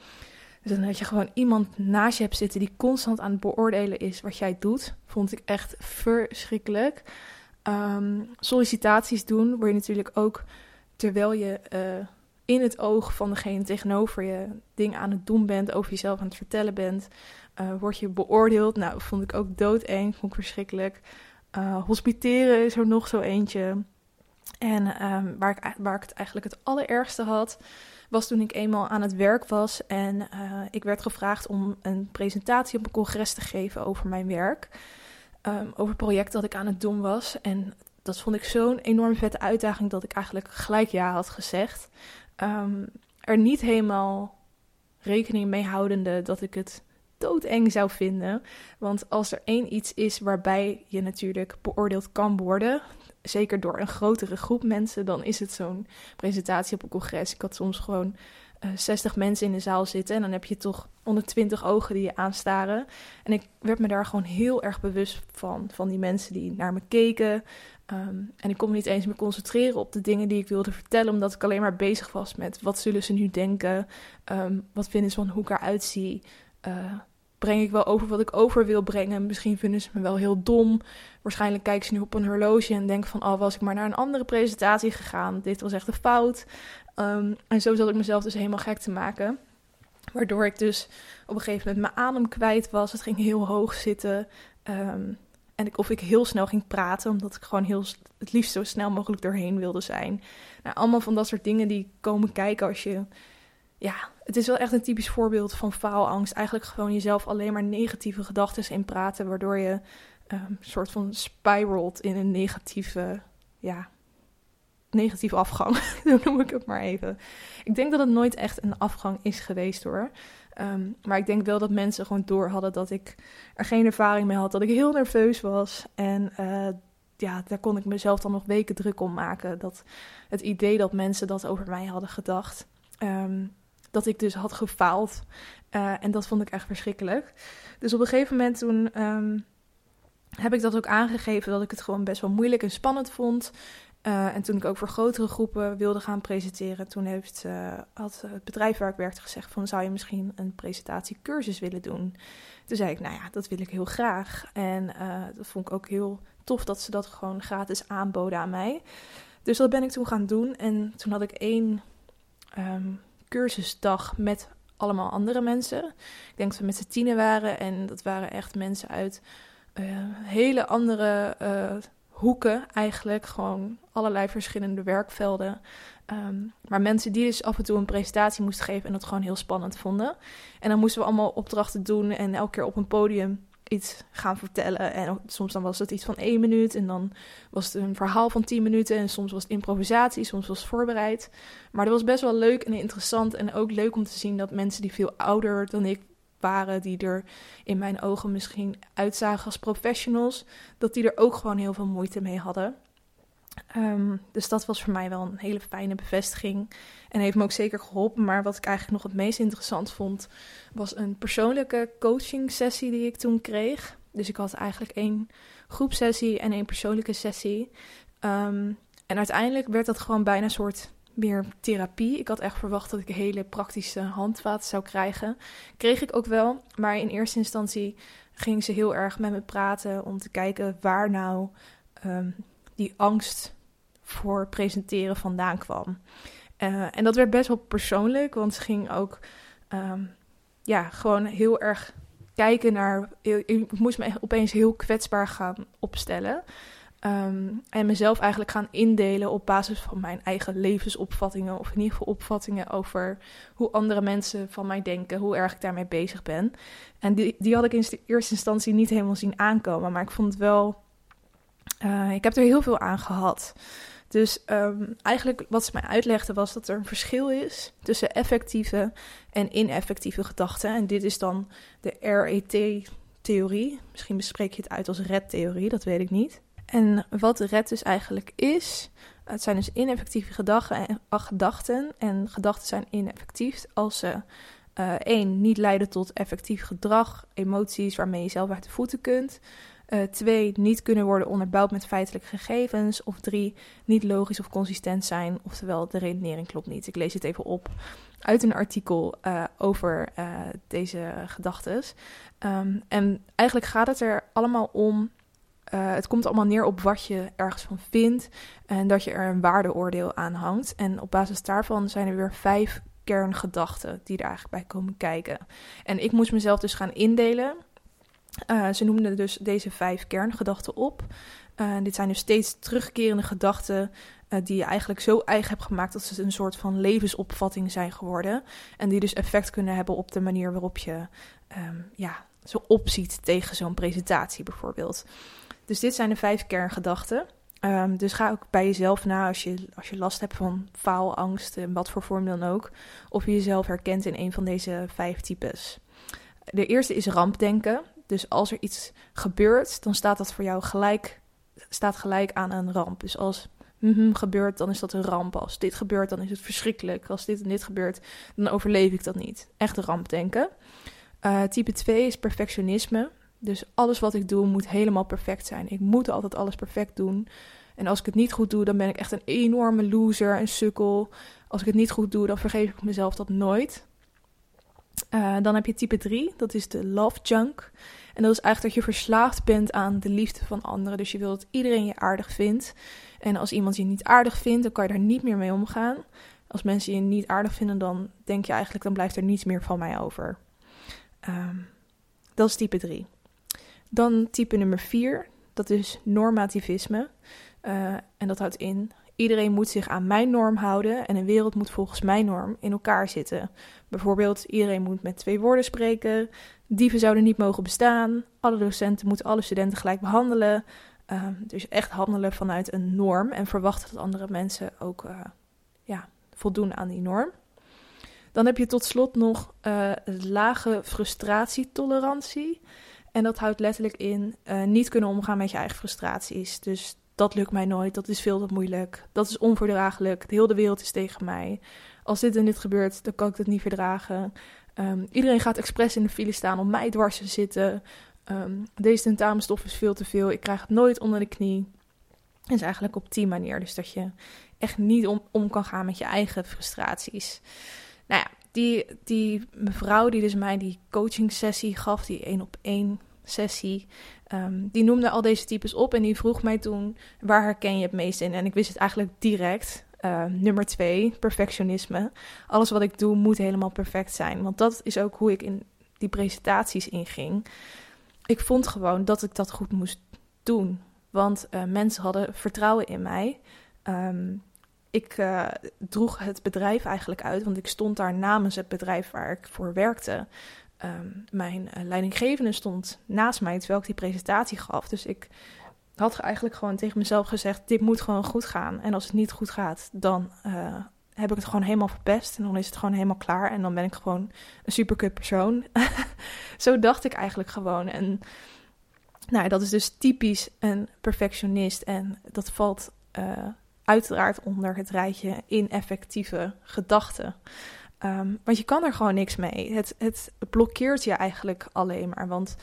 Dus dan dat je gewoon iemand naast je hebt zitten die constant aan het beoordelen is wat jij doet. Vond ik echt verschrikkelijk. Um, sollicitaties doen word je natuurlijk ook terwijl je uh, in het oog van degene tegenover je dingen aan het doen bent, over jezelf aan het vertellen bent, uh, word je beoordeeld. Nou, vond ik ook doodeng, vond ik verschrikkelijk. Uh, hospiteren is er nog zo eentje. En um, waar, ik, waar ik het eigenlijk het allerergste had, was toen ik eenmaal aan het werk was en uh, ik werd gevraagd om een presentatie op een congres te geven over mijn werk. Um, over het project dat ik aan het doen was. En dat vond ik zo'n enorm vette uitdaging dat ik eigenlijk gelijk ja had gezegd. Um, er niet helemaal rekening mee houdende dat ik het doodeng zou vinden. Want als er één iets is waarbij je natuurlijk beoordeeld kan worden, zeker door een grotere groep mensen, dan is het zo'n presentatie op een congres. Ik had soms gewoon uh, eh, 60 mensen in de zaal zitten en dan heb je toch 120 ogen die je aanstaren. En ik werd me daar gewoon heel erg bewust van, van die mensen die naar me keken. Um, en ik kon me niet eens meer concentreren op de dingen die ik wilde vertellen, omdat ik alleen maar bezig was met wat zullen ze nu denken, um, wat vinden ze van hoe ik eruit zie. Uh, breng ik wel over wat ik over wil brengen. Misschien vinden ze me wel heel dom. Waarschijnlijk kijken ze nu op een horloge en denken van... oh, was ik maar naar een andere presentatie gegaan. Dit was echt een fout. Um, en zo zat ik mezelf dus helemaal gek te maken. Waardoor ik dus op een gegeven moment mijn adem kwijt was. Het ging heel hoog zitten. En ik, of ik heel snel ging praten, omdat ik gewoon heel, het liefst zo snel mogelijk doorheen wilde zijn. Nou, allemaal van dat soort dingen die komen kijken als je ja, het is wel echt een typisch voorbeeld van faalangst. Eigenlijk gewoon jezelf alleen maar negatieve gedachten in praten, waardoor je een um, soort van spiralt in een negatieve, ja, negatieve afgang. Zo noem ik het maar even. Ik denk dat het nooit echt een afgang is geweest hoor. Um, maar ik denk wel dat mensen gewoon door hadden dat ik er geen ervaring mee had, dat ik heel nerveus was. En uh, ja, daar kon ik mezelf dan nog weken druk om maken. Dat het idee dat mensen dat over mij hadden gedacht. Um, dat ik dus had gefaald. Uh, en dat vond ik echt verschrikkelijk. Dus op een gegeven moment toen um, heb ik dat ook aangegeven dat ik het gewoon best wel moeilijk en spannend vond. Uh, en toen ik ook voor grotere groepen wilde gaan presenteren, toen heeft, uh, had het bedrijf waar ik werkte gezegd van zou je misschien een presentatiecursus willen doen. Toen zei ik, nou ja, dat wil ik heel graag. En uh, dat vond ik ook heel tof dat ze dat gewoon gratis aanboden aan mij. Dus dat ben ik toen gaan doen. En toen had ik één um, cursusdag met allemaal andere mensen. Ik denk dat we met z'n tienen waren en dat waren echt mensen uit hele andere hoeken eigenlijk. Gewoon allerlei verschillende werkvelden. Um, maar mensen die dus af en toe een presentatie moesten geven en dat gewoon heel spannend vonden. En dan moesten we allemaal opdrachten doen en elke keer op een podium iets gaan vertellen. En soms dan was het iets van één minuut en dan was het een verhaal van tien minuten. En soms was het improvisatie, soms was het voorbereid. Maar dat was best wel leuk en interessant. En ook leuk om te zien dat mensen die veel ouder dan ik waren, die er in mijn ogen misschien uitzagen als professionals, dat die er ook gewoon heel veel moeite mee hadden. Um, dus dat was voor mij wel een hele fijne bevestiging. En heeft me ook zeker geholpen. Maar wat ik eigenlijk nog het meest interessant vond, was een persoonlijke coaching sessie die ik toen kreeg. Dus ik had eigenlijk één groepsessie en één persoonlijke sessie. Ehm, en uiteindelijk werd dat gewoon bijna een soort meer therapie. Ik had echt verwacht dat ik hele praktische handvaten zou krijgen. Kreeg ik ook wel, maar in eerste instantie ging ze heel erg met me praten om te kijken waar nou ehm, die angst voor presenteren vandaan kwam. Uh, en dat werd best wel persoonlijk, want ze ging ook ehm, ja, gewoon heel erg kijken naar. Ik moest me opeens heel kwetsbaar gaan opstellen. Ehm, en mezelf eigenlijk gaan indelen op basis van mijn eigen levensopvattingen. Of in ieder geval opvattingen over hoe andere mensen van mij denken. Hoe erg ik daarmee bezig ben. En die, die had ik in eerste instantie niet helemaal zien aankomen. Maar ik vond het wel. Uh, ik heb er heel veel aan gehad. Dus um, eigenlijk wat ze mij uitlegde was dat er een verschil is tussen effectieve en ineffectieve gedachten. En dit is dan de RET-theorie. Misschien bespreek je het uit als RED-theorie, dat weet ik niet. En wat RED dus eigenlijk is, het zijn dus ineffectieve gedachten en, gedachten. En gedachten zijn ineffectief als ze uh, één, niet leiden tot effectief gedrag, emoties waarmee je zelf uit de voeten kunt. Uh, twee, niet kunnen worden onderbouwd met feitelijke gegevens. Of drie, niet logisch of consistent zijn. Oftewel, de redenering klopt niet. Ik lees het even op uit een artikel uh, over deze gedachten. Um, en eigenlijk gaat het er allemaal om. Het komt allemaal neer op wat je ergens van vindt. En dat je er een waardeoordeel aan hangt. En op basis daarvan zijn er weer vijf kerngedachten die er eigenlijk bij komen kijken. En ik moest mezelf dus gaan indelen uh, ze noemden dus deze vijf kerngedachten op. Uh, dit zijn dus steeds terugkerende gedachten die je eigenlijk zo eigen hebt gemaakt dat ze een soort van levensopvatting zijn geworden. En die dus effect kunnen hebben op de manier waarop je um, ja, zo opziet tegen zo'n presentatie bijvoorbeeld. Dus dit zijn de vijf kerngedachten. Um, dus ga ook bij jezelf na als je, als je last hebt van faalangst, in wat voor vorm dan ook, of je jezelf herkent in een van deze vijf types. De eerste is rampdenken. Dus als er iets gebeurt, dan staat dat voor jou gelijk, staat gelijk aan een ramp. Dus als mm gebeurt, dan is dat een ramp. Als dit gebeurt, dan is het verschrikkelijk. Als dit en dit gebeurt, dan overleef ik dat niet. Echt een ramp denken. Uh, type 2 is perfectionisme. Dus alles wat ik doe moet helemaal perfect zijn. Ik moet altijd alles perfect doen. En als ik het niet goed doe, dan ben ik echt een enorme loser, een sukkel. Als ik het niet goed doe, dan vergeef ik mezelf dat nooit. Uh, dan heb je type 3, dat is de love junk. En dat is eigenlijk dat je verslaafd bent aan de liefde van anderen. Dus je wilt dat iedereen je aardig vindt. En als iemand je niet aardig vindt, dan kan je daar niet meer mee omgaan. Als mensen je niet aardig vinden, dan denk je eigenlijk, dan blijft er niets meer van mij over. Um, dat is type 3. Dan type nummer 4, dat is normativisme. Uh, en dat houdt in, iedereen moet zich aan mijn norm houden en een wereld moet volgens mijn norm in elkaar zitten. Bijvoorbeeld, iedereen moet met twee woorden spreken, dieven zouden niet mogen bestaan, alle docenten moeten alle studenten gelijk behandelen. Uh, dus echt handelen vanuit een norm en verwachten dat andere mensen ook uh, ja, voldoen aan die norm. Dan heb je tot slot nog uh, lage frustratietolerantie. En dat houdt letterlijk in uh, niet kunnen omgaan met je eigen frustraties. Dus dat lukt mij nooit, dat is veel te moeilijk, dat is onverdraaglijk, de hele wereld is tegen mij. Als dit en dit gebeurt, dan kan ik het niet verdragen. Um, iedereen gaat expres in de file staan om mij dwars te zitten. Um, deze tentamenstof is veel te veel, ik krijg het nooit onder de knie. Dat is eigenlijk op die manier, dus dat je echt niet om, om kan gaan met je eigen frustraties. Nou ja, die, die mevrouw die dus mij die coaching sessie gaf, die één op één sessie, Um, die noemde al deze types op en die vroeg mij toen: waar herken je het meest in? En ik wist het eigenlijk direct. Uh, nummer twee, perfectionisme. Alles wat ik doe moet helemaal perfect zijn. Want dat is ook hoe ik in die presentaties inging. Ik vond gewoon dat ik dat goed moest doen. Want uh, mensen hadden vertrouwen in mij. Um, ik uh, droeg het bedrijf eigenlijk uit, want ik stond daar namens het bedrijf waar ik voor werkte. Um, mijn uh, leidinggevende stond naast mij terwijl ik die presentatie gaf. Dus ik had eigenlijk gewoon tegen mezelf gezegd: dit moet gewoon goed gaan. En als het niet goed gaat, dan uh, heb ik het gewoon helemaal verpest. En dan is het gewoon helemaal klaar. En dan ben ik gewoon een superkut persoon. Zo dacht ik eigenlijk gewoon. En nou, dat is dus typisch een perfectionist. En dat valt uh, uiteraard onder het rijtje ineffectieve gedachten. Um, want je kan er gewoon niks mee. Het, het blokkeert je eigenlijk alleen maar. Want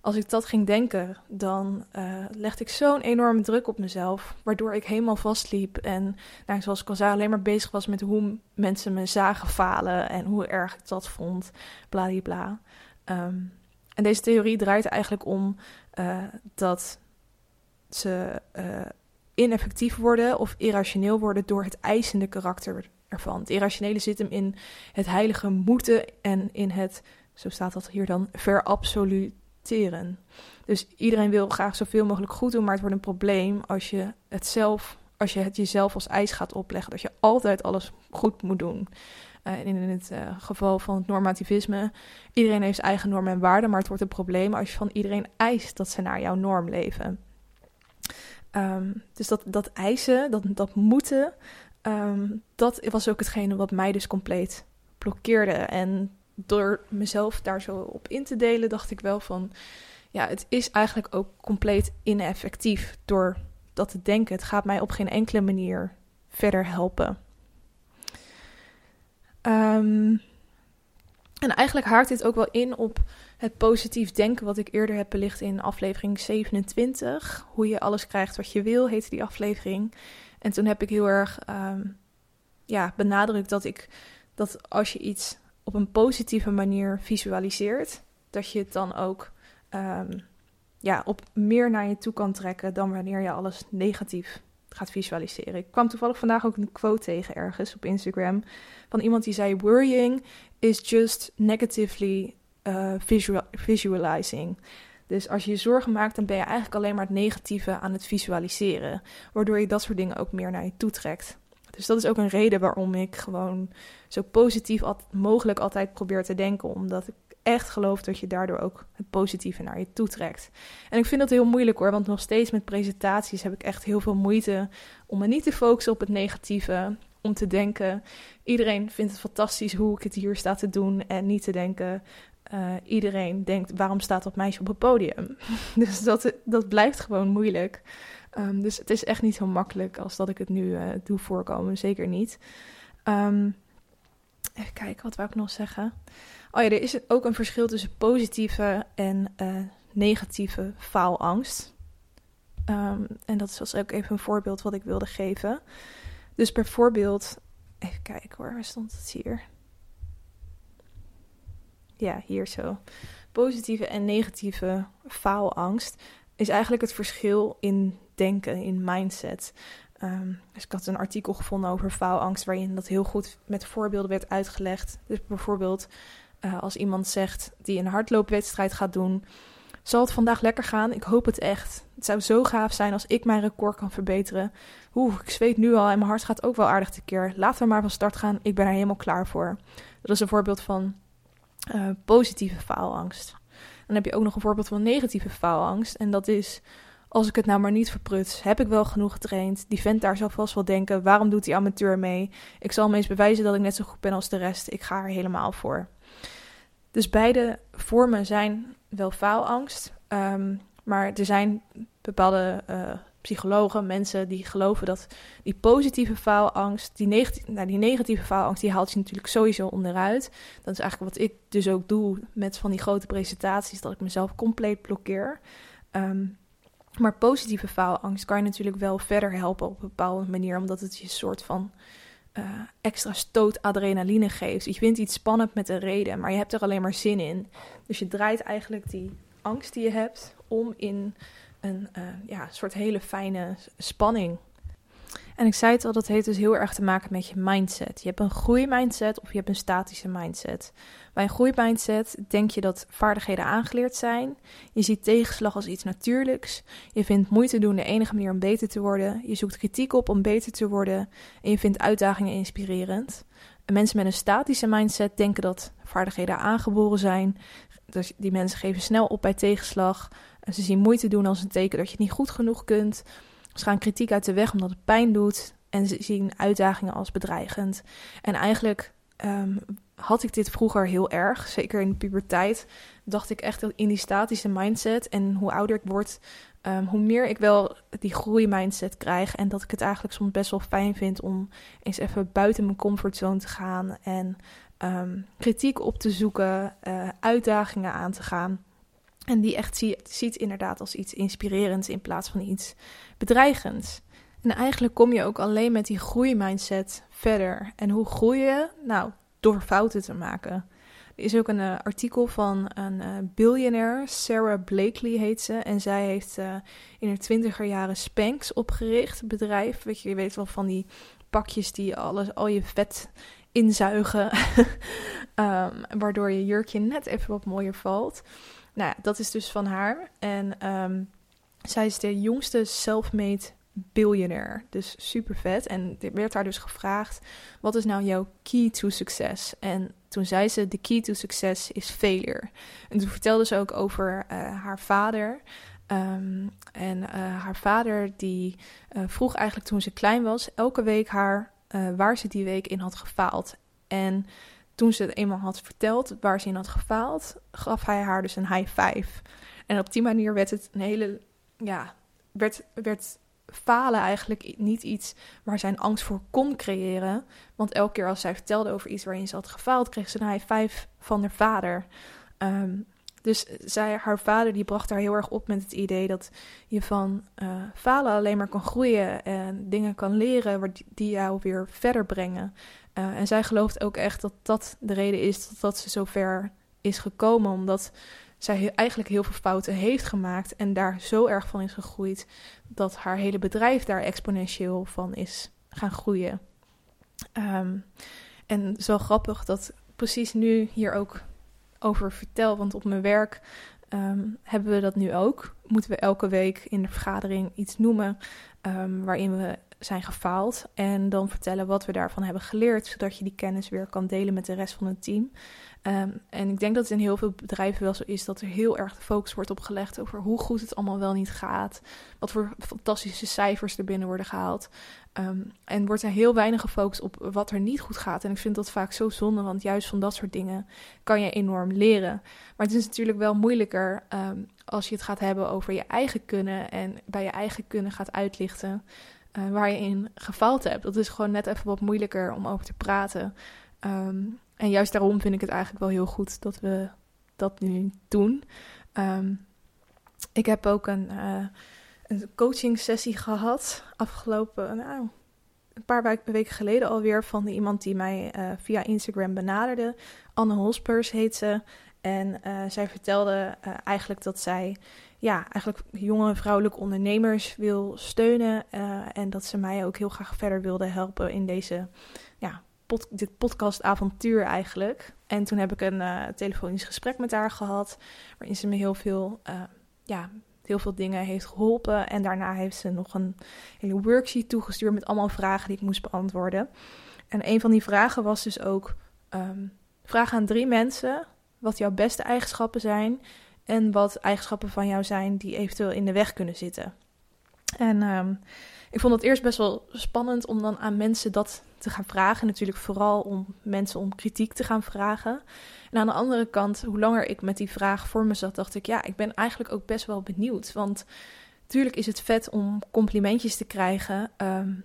als ik dat ging denken, dan uh, legde ik zo'n enorme druk op mezelf, waardoor ik helemaal vastliep. En nou, zoals ik al zei, alleen maar bezig was met hoe mensen me zagen falen en hoe erg ik dat vond, bladibla. Um, en deze theorie draait eigenlijk om uh, dat ze uh, ineffectief worden of irrationeel worden door het eisende karakter ervan. Het irrationele zit hem in het heilige moeten en in het, zo staat dat hier dan, verabsoluteren. Dus iedereen wil graag zoveel mogelijk goed doen, maar het wordt een probleem als je het zelf, als je het jezelf als eis gaat opleggen, dat je altijd alles goed moet doen. Uh, in het uh, geval van het normativisme, iedereen heeft eigen normen en waarden, maar het wordt een probleem als je van iedereen eist dat ze naar jouw norm leven. Um, dus dat, dat eisen, dat, dat moeten, um, dat was ook hetgene wat mij dus compleet blokkeerde. En door mezelf daar zo op in te delen, dacht ik wel van, ja, het is eigenlijk ook compleet ineffectief door dat te denken. Het gaat mij op geen enkele manier verder helpen. Um, en eigenlijk haakt dit ook wel in op het positief denken wat ik eerder heb belicht in aflevering 27. Hoe je alles krijgt wat je wil, heette die aflevering. En toen heb ik heel erg um, ja, benadrukt dat ik dat als je iets op een positieve manier visualiseert, dat je het dan ook um, ja, op meer naar je toe kan trekken dan wanneer je alles negatief gaat visualiseren. Ik kwam toevallig vandaag ook een quote tegen ergens op Instagram van iemand die zei: Worrying is just negatively uh, visual visualizing. Dus als je je zorgen maakt, dan ben je eigenlijk alleen maar het negatieve aan het visualiseren. Waardoor je dat soort dingen ook meer naar je toe trekt. Dus dat is ook een reden waarom ik gewoon zo positief mogelijk altijd probeer te denken. Omdat ik echt geloof dat je daardoor ook het positieve naar je toe trekt. En ik vind dat heel moeilijk hoor, want nog steeds met presentaties heb ik echt heel veel moeite om me niet te focussen op het negatieve. Om te denken, iedereen vindt het fantastisch hoe ik het hier sta te doen. En niet te denken, uh, iedereen denkt, waarom staat dat meisje op het podium? dus dat, dat blijft gewoon moeilijk. Um, dus het is echt niet zo makkelijk als dat ik het nu uh, doe voorkomen. Zeker niet. Um, even kijken, wat wou ik nog zeggen? Oh ja, er is ook een verschil tussen positieve en uh, negatieve faalangst. Um, en dat is ook even een voorbeeld wat ik wilde geven. Dus bijvoorbeeld, even kijken hoor, waar stond het hier? Ja, hier zo. Positieve en negatieve faalangst is eigenlijk het verschil in denken, in mindset. Um, dus ik had een artikel gevonden over faalangst, waarin dat heel goed met voorbeelden werd uitgelegd. Dus bijvoorbeeld, uh, als iemand zegt die een hardloopwedstrijd gaat doen, zal het vandaag lekker gaan? Ik hoop het echt. Het zou zo gaaf zijn als ik mijn record kan verbeteren. Oeh, ik zweet nu al en mijn hart gaat ook wel aardig tekeer. Laten we maar van start gaan. Ik ben er helemaal klaar voor. Dat is een voorbeeld van uh, positieve faalangst. Dan heb je ook nog een voorbeeld van negatieve faalangst. En dat is, als ik het nou maar niet verpruts, heb ik wel genoeg getraind. Die vent daar zal vast wel denken, waarom doet die amateur mee? Ik zal hem eens bewijzen dat ik net zo goed ben als de rest. Ik ga er helemaal voor. Dus beide vormen zijn wel faalangst. Um, maar er zijn bepaalde uh, psychologen, mensen die geloven dat die positieve faalangst, die, negatieve, nou, die negatieve faalangst, die haalt je natuurlijk sowieso onderuit. Dat is eigenlijk wat ik dus ook doe met van die grote presentaties, dat ik mezelf compleet blokkeer. Um, maar positieve faalangst kan je natuurlijk wel verder helpen op een bepaalde manier, omdat het je een soort van uh, extra stoot adrenaline geeft. Je vindt iets spannend met een reden, maar je hebt er alleen maar zin in. Dus je draait eigenlijk die angst die je hebt om in een uh, ja, soort hele fijne spanning. En ik zei het al, dat heeft dus heel erg te maken met je mindset. Je hebt een groeimindset of je hebt een statische mindset. Bij een groeimindset denk je dat vaardigheden aangeleerd zijn. Je ziet tegenslag als iets natuurlijks. Je vindt moeite doen de enige manier om beter te worden. Je zoekt kritiek op om beter te worden. En je vindt uitdagingen inspirerend. En mensen met een statische mindset denken dat vaardigheden aangeboren zijn. Dus die mensen geven snel op bij tegenslag. Ze zien moeite doen als een teken dat je het niet goed genoeg kunt. Ze gaan kritiek uit de weg omdat het pijn doet. En ze zien uitdagingen als bedreigend. En eigenlijk um, had ik dit vroeger heel erg. Zeker in de puberteit dacht ik echt in die statische mindset. En hoe ouder ik word, um, hoe meer ik wel die groeimindset krijg. En dat ik het eigenlijk soms best wel fijn vind om eens even buiten mijn comfortzone te gaan. En um, kritiek op te zoeken, uh, uitdagingen aan te gaan. En die echt ziet, inderdaad als iets inspirerends in plaats van iets bedreigends. En eigenlijk kom je ook alleen met die groeimindset verder. En hoe groei je? Nou, door fouten te maken. Er is ook een uh, artikel van een uh, biljonair, Sarah Blakely heet ze. En zij heeft uh, in haar twintiger jaren Spanx opgericht, bedrijf. Weet je, je weet wel van die pakjes die alles, al je vet inzuigen. um, waardoor je jurkje net even wat mooier valt. Nou ja, dat is dus van haar. En um, zij is de jongste self-made biljonair. Dus super vet. En er werd haar dus gevraagd: wat is nou jouw key to success? En toen zei ze: de key to success is failure. En toen vertelde ze ook over uh, haar vader. Um, en uh, haar vader die uh, vroeg eigenlijk toen ze klein was, elke week haar waar ze die week in had gefaald. En toen ze het eenmaal had verteld waar ze in had gefaald, gaf hij haar dus een high five. En op die manier werd het een hele, ja, werd, werd falen eigenlijk niet iets waar zij een angst voor kon creëren. Want elke keer als zij vertelde over iets waarin ze had gefaald, kreeg ze een high five van haar vader. Um, dus zij, haar vader die bracht haar heel erg op met het idee dat je van uh, falen alleen maar kan groeien en dingen kan leren die jou weer verder brengen. Uh, en zij gelooft ook echt dat dat de reden is dat, dat ze zo ver is gekomen, omdat zij eigenlijk heel veel fouten heeft gemaakt en daar zo erg van is gegroeid dat haar hele bedrijf daar exponentieel van is gaan groeien. Um, en zo grappig dat precies nu hier ook over vertel, want op mijn werk um, hebben we dat nu ook. Moeten we elke week in de vergadering iets noemen um, waarin we zijn gefaald en dan vertellen wat we daarvan hebben geleerd, zodat je die kennis weer kan delen met de rest van het team. Um, en ik denk dat het in heel veel bedrijven wel zo is dat er heel erg de focus wordt opgelegd over hoe goed het allemaal wel niet gaat. Wat voor fantastische cijfers er binnen worden gehaald. Um, en wordt er heel weinig gefocust op wat er niet goed gaat. En ik vind dat vaak zo zonde, want juist van dat soort dingen kan je enorm leren. Maar het is natuurlijk wel moeilijker um, als je het gaat hebben over je eigen kunnen en bij je eigen kunnen gaat uitlichten. Uh, waar je in gefaald hebt. Dat is gewoon net even wat moeilijker om over te praten. Um, en juist daarom vind ik het eigenlijk wel heel goed dat we dat nu doen. Um, ik heb ook een, uh, een coaching sessie gehad afgelopen, nou, een paar weken geleden alweer van iemand die mij uh, via Instagram benaderde. Anne Hospers heet ze. En zij vertelde eigenlijk dat zij ja, eigenlijk jonge vrouwelijke ondernemers wil steunen. en dat ze mij ook heel graag verder wilde helpen in deze ja, dit podcastavontuur eigenlijk. En toen heb ik een uh, telefonisch gesprek met haar gehad, waarin ze me heel veel, uh, ja, heel veel dingen heeft geholpen. En daarna heeft ze nog een hele worksheet toegestuurd met allemaal vragen die ik moest beantwoorden. En een van die vragen was dus ook: um, vraag aan drie mensen wat jouw beste eigenschappen zijn en wat eigenschappen van jou zijn die eventueel in de weg kunnen zitten. En um, ik vond het eerst best wel spannend om dan aan mensen dat te gaan vragen. Natuurlijk vooral om mensen om kritiek te gaan vragen. En aan de andere kant, hoe langer ik met die vraag voor me zat, dacht ik, ja, ik ben eigenlijk ook best wel benieuwd. Want natuurlijk is het vet om complimentjes te krijgen. Um,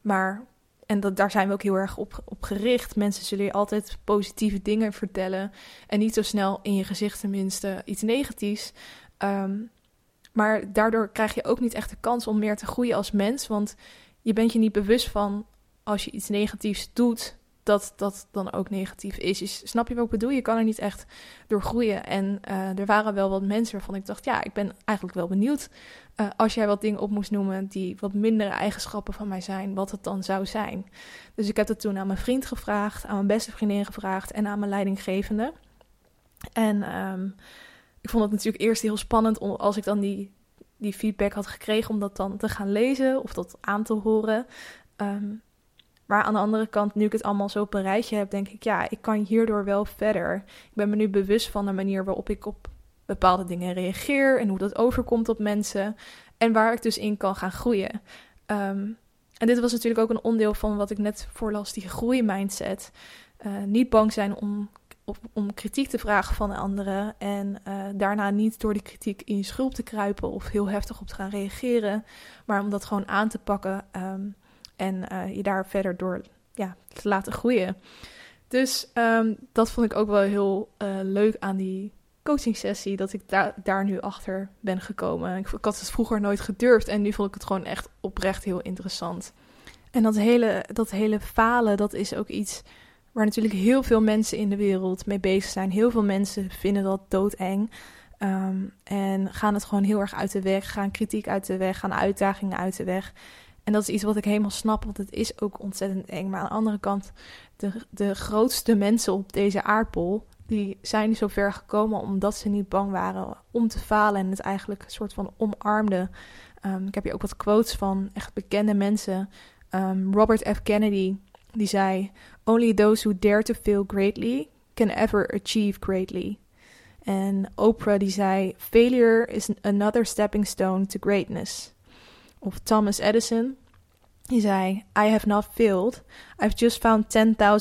maar, en dat, daar zijn we ook heel erg op, op gericht. Mensen zullen je altijd positieve dingen vertellen. En niet zo snel in je gezicht tenminste iets negatiefs. Um, maar daardoor krijg je ook niet echt de kans om meer te groeien als mens. Want je bent je niet bewust van als je iets negatiefs doet, dat dat dan ook negatief is. Dus snap je wat ik bedoel? Je kan er niet echt door groeien. En uh, er waren wel wat mensen waarvan ik dacht, ja, ik ben eigenlijk wel benieuwd. Uh, als jij wat dingen op moest noemen die wat mindere eigenschappen van mij zijn, wat het dan zou zijn. Dus ik heb het toen aan mijn vriend gevraagd, aan mijn beste vriendin gevraagd en aan mijn leidinggevende. En um, ik vond het natuurlijk eerst heel spannend om, als ik dan die, die feedback had gekregen, om dat dan te gaan lezen of dat aan te horen. Um, maar aan de andere kant, nu ik het allemaal zo op een rijtje heb, denk ik, ja, ik kan hierdoor wel verder. Ik ben me nu bewust van de manier waarop ik op bepaalde dingen reageer en hoe dat overkomt op mensen en waar ik dus in kan gaan groeien. Um, en dit was natuurlijk ook een onderdeel van wat ik net voorlas, die groeimindset. Uh, niet bang zijn om om kritiek te vragen van anderen en uh, daarna niet door die kritiek in je schulp te kruipen of heel heftig op te gaan reageren, maar om dat gewoon aan te pakken um, en uh, je daar verder door ja, te laten groeien. Dus um, dat vond ik ook wel heel uh, leuk aan die coaching sessie dat ik daar nu achter ben gekomen. Ik, had het vroeger nooit gedurfd en nu vond ik het gewoon echt oprecht heel interessant. En dat hele, dat hele falen, dat is ook iets waar natuurlijk heel veel mensen in de wereld mee bezig zijn. Heel veel mensen vinden dat doodeng. Um, en gaan het gewoon heel erg uit de weg, gaan kritiek uit de weg, gaan uitdagingen uit de weg. En dat is iets wat ik helemaal snap, want het is ook ontzettend eng. Maar aan de andere kant, de, de grootste mensen op deze aardbol, die zijn zo ver gekomen omdat ze niet bang waren om te falen en het eigenlijk een soort van omarmden. Um, ik heb hier ook wat quotes van echt bekende mensen. Um, Robert F. Kennedy, die zei: Only those who dare to fail greatly can ever achieve greatly. En Oprah die zei: Failure is another stepping stone to greatness. Of Thomas Edison, die zei: I have not failed. I've just found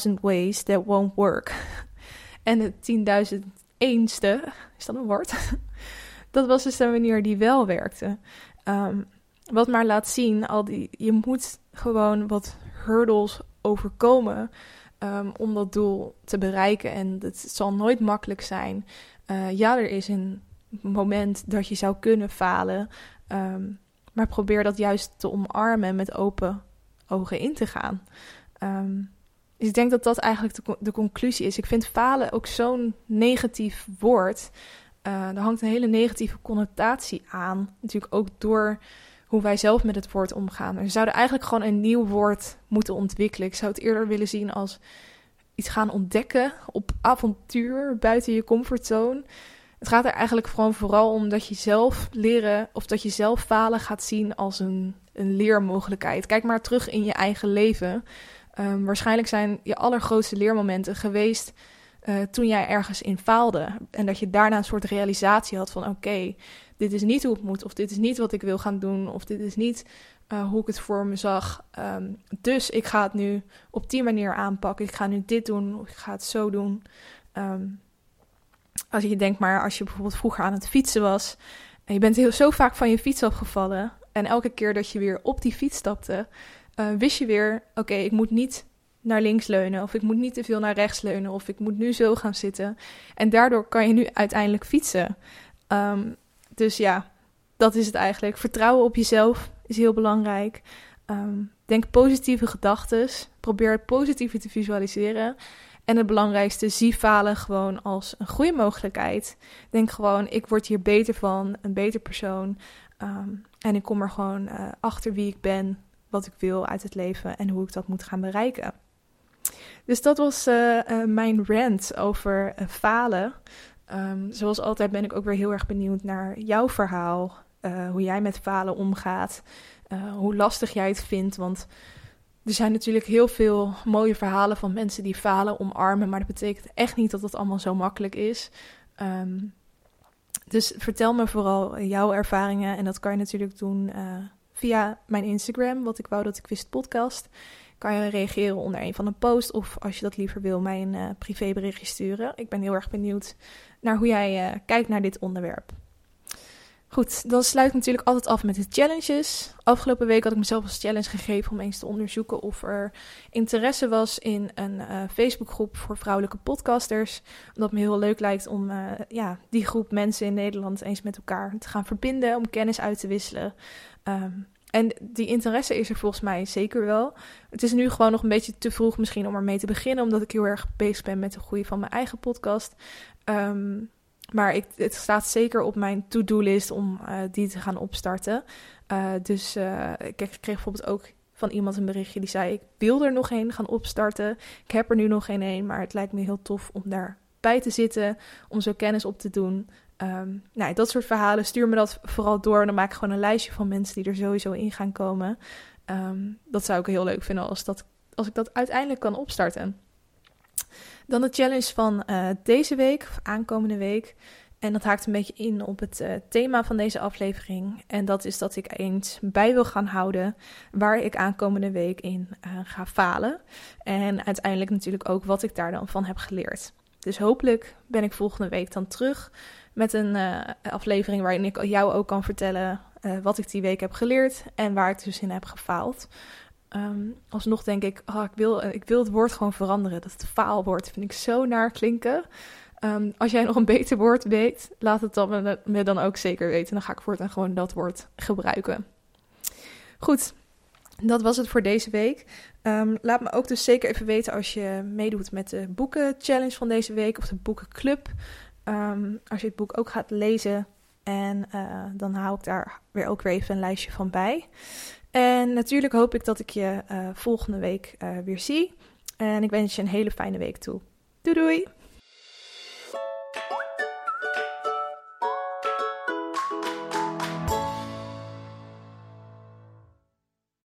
10.000 ways that won't work. en de 10.001ste, is dat een woord? dat was dus de manier die wel werkte. Um, wat maar laat zien, al die, je moet gewoon wat hurdles overkomen um, om dat doel te bereiken. En het zal nooit makkelijk zijn. Uh, ja, er is een moment dat je zou kunnen falen. Um, maar probeer dat juist te omarmen en met open ogen in te gaan. Um, dus ik denk dat dat eigenlijk de, conclusie is. Ik vind falen ook zo'n negatief woord. Uh, er hangt een hele negatieve connotatie aan. Natuurlijk ook door hoe wij zelf met het woord omgaan. We zouden eigenlijk gewoon een nieuw woord moeten ontwikkelen. Ik zou het eerder willen zien als iets gaan ontdekken op avontuur buiten je comfortzone. Het gaat er eigenlijk gewoon vooral om dat je zelf leren of dat je zelf falen gaat zien als een, een leermogelijkheid. Kijk maar terug in je eigen leven. Um, waarschijnlijk zijn je allergrootste leermomenten geweest uh, toen jij ergens in faalde. En dat je daarna een soort realisatie had van oké, dit is niet hoe het moet. Of dit is niet wat ik wil gaan doen. Of dit is niet uh, hoe ik het voor me zag. Um, dus ik ga het nu op die manier aanpakken. Ik ga nu dit doen. Of ik ga het zo doen. Um, als je denkt maar, als je bijvoorbeeld vroeger aan het fietsen was. En je bent heel, zo vaak van je fiets afgevallen. En elke keer dat je weer op die fiets stapte, uh, wist je weer: oké, ik moet niet naar links leunen. Of ik moet niet te veel naar rechts leunen. Of ik moet nu zo gaan zitten. En daardoor kan je nu uiteindelijk fietsen. Um, dus ja, dat is het eigenlijk. Vertrouwen op jezelf is heel belangrijk. Um, denk positieve gedachten. Probeer het positieve te visualiseren. En het belangrijkste, zie falen gewoon als een goede mogelijkheid. Denk gewoon, ik word hier beter van, een beter persoon. Um, en ik kom er gewoon uh, achter wie ik ben, wat ik wil uit het leven en hoe ik dat moet gaan bereiken. Dus dat was uh, uh, mijn rant over falen. Um, zoals altijd ben ik ook weer heel erg benieuwd naar jouw verhaal. hoe jij met falen omgaat. hoe lastig jij het vindt. Want er zijn natuurlijk heel veel mooie verhalen van mensen die falen omarmen, maar dat betekent echt niet dat het allemaal zo makkelijk is. Um, dus vertel me vooral jouw ervaringen en dat kan je natuurlijk doen uh, via mijn Instagram, wat ik wou dat ik wist podcast. Kan je reageren onder een van de posts of als je dat liever wil, mij een uh, privéberichtje sturen. Ik ben heel erg benieuwd naar hoe jij uh, kijkt naar dit onderwerp. Goed, dan sluit ik natuurlijk altijd af met de challenges. Afgelopen week had ik mezelf als challenge gegeven om eens te onderzoeken of er interesse was in een uh, Facebookgroep voor vrouwelijke podcasters. Omdat me heel leuk lijkt om uh, ja, die groep mensen in Nederland eens met elkaar te gaan verbinden, om kennis uit te wisselen. Um, en die interesse is er volgens mij zeker wel. Het is nu gewoon nog een beetje te vroeg misschien om ermee te beginnen, omdat ik heel erg bezig ben met de groei van mijn eigen podcast. Um, maar ik, het staat zeker op mijn to-do-list om uh, die te gaan opstarten. Uh, dus uh, ik kreeg bijvoorbeeld ook van iemand een berichtje die zei: Ik wil er nog een gaan opstarten. Ik heb er nu nog geen een, maar het lijkt me heel tof om daarbij te zitten, om zo kennis op te doen. Um, nou, dat soort verhalen, stuur me dat vooral door. En dan maak ik gewoon een lijstje van mensen die er sowieso in gaan komen. Um, dat zou ik heel leuk vinden als, dat, als ik dat uiteindelijk kan opstarten. Dan de challenge van uh, deze week, of aankomende week. En dat haakt een beetje in op het uh, thema van deze aflevering. En dat is dat ik eens bij wil gaan houden waar ik aankomende week in uh, ga falen. En uiteindelijk natuurlijk ook wat ik daar dan van heb geleerd. Dus hopelijk ben ik volgende week dan terug met een aflevering waarin ik jou ook kan vertellen wat ik die week heb geleerd en waar ik dus in heb gefaald. Um, alsnog denk ik, oh, ik, wil, ik wil het woord gewoon veranderen. Dat het faalwoord vind ik zo naar klinken. Ehm, als jij nog een beter woord weet, laat het dan me, dan ook zeker weten. Dan ga ik voortaan gewoon dat woord gebruiken. Goed, dat was het voor deze week. Ehm, laat me ook dus zeker even weten als je meedoet met de boekenchallenge van deze week of de boekenclub. Als je het boek ook gaat lezen. En uh, dan hou ik daar weer ook weer even een lijstje van bij. En natuurlijk hoop ik dat ik je uh, volgende week uh, weer zie. En ik wens je een hele fijne week toe. Doei doei!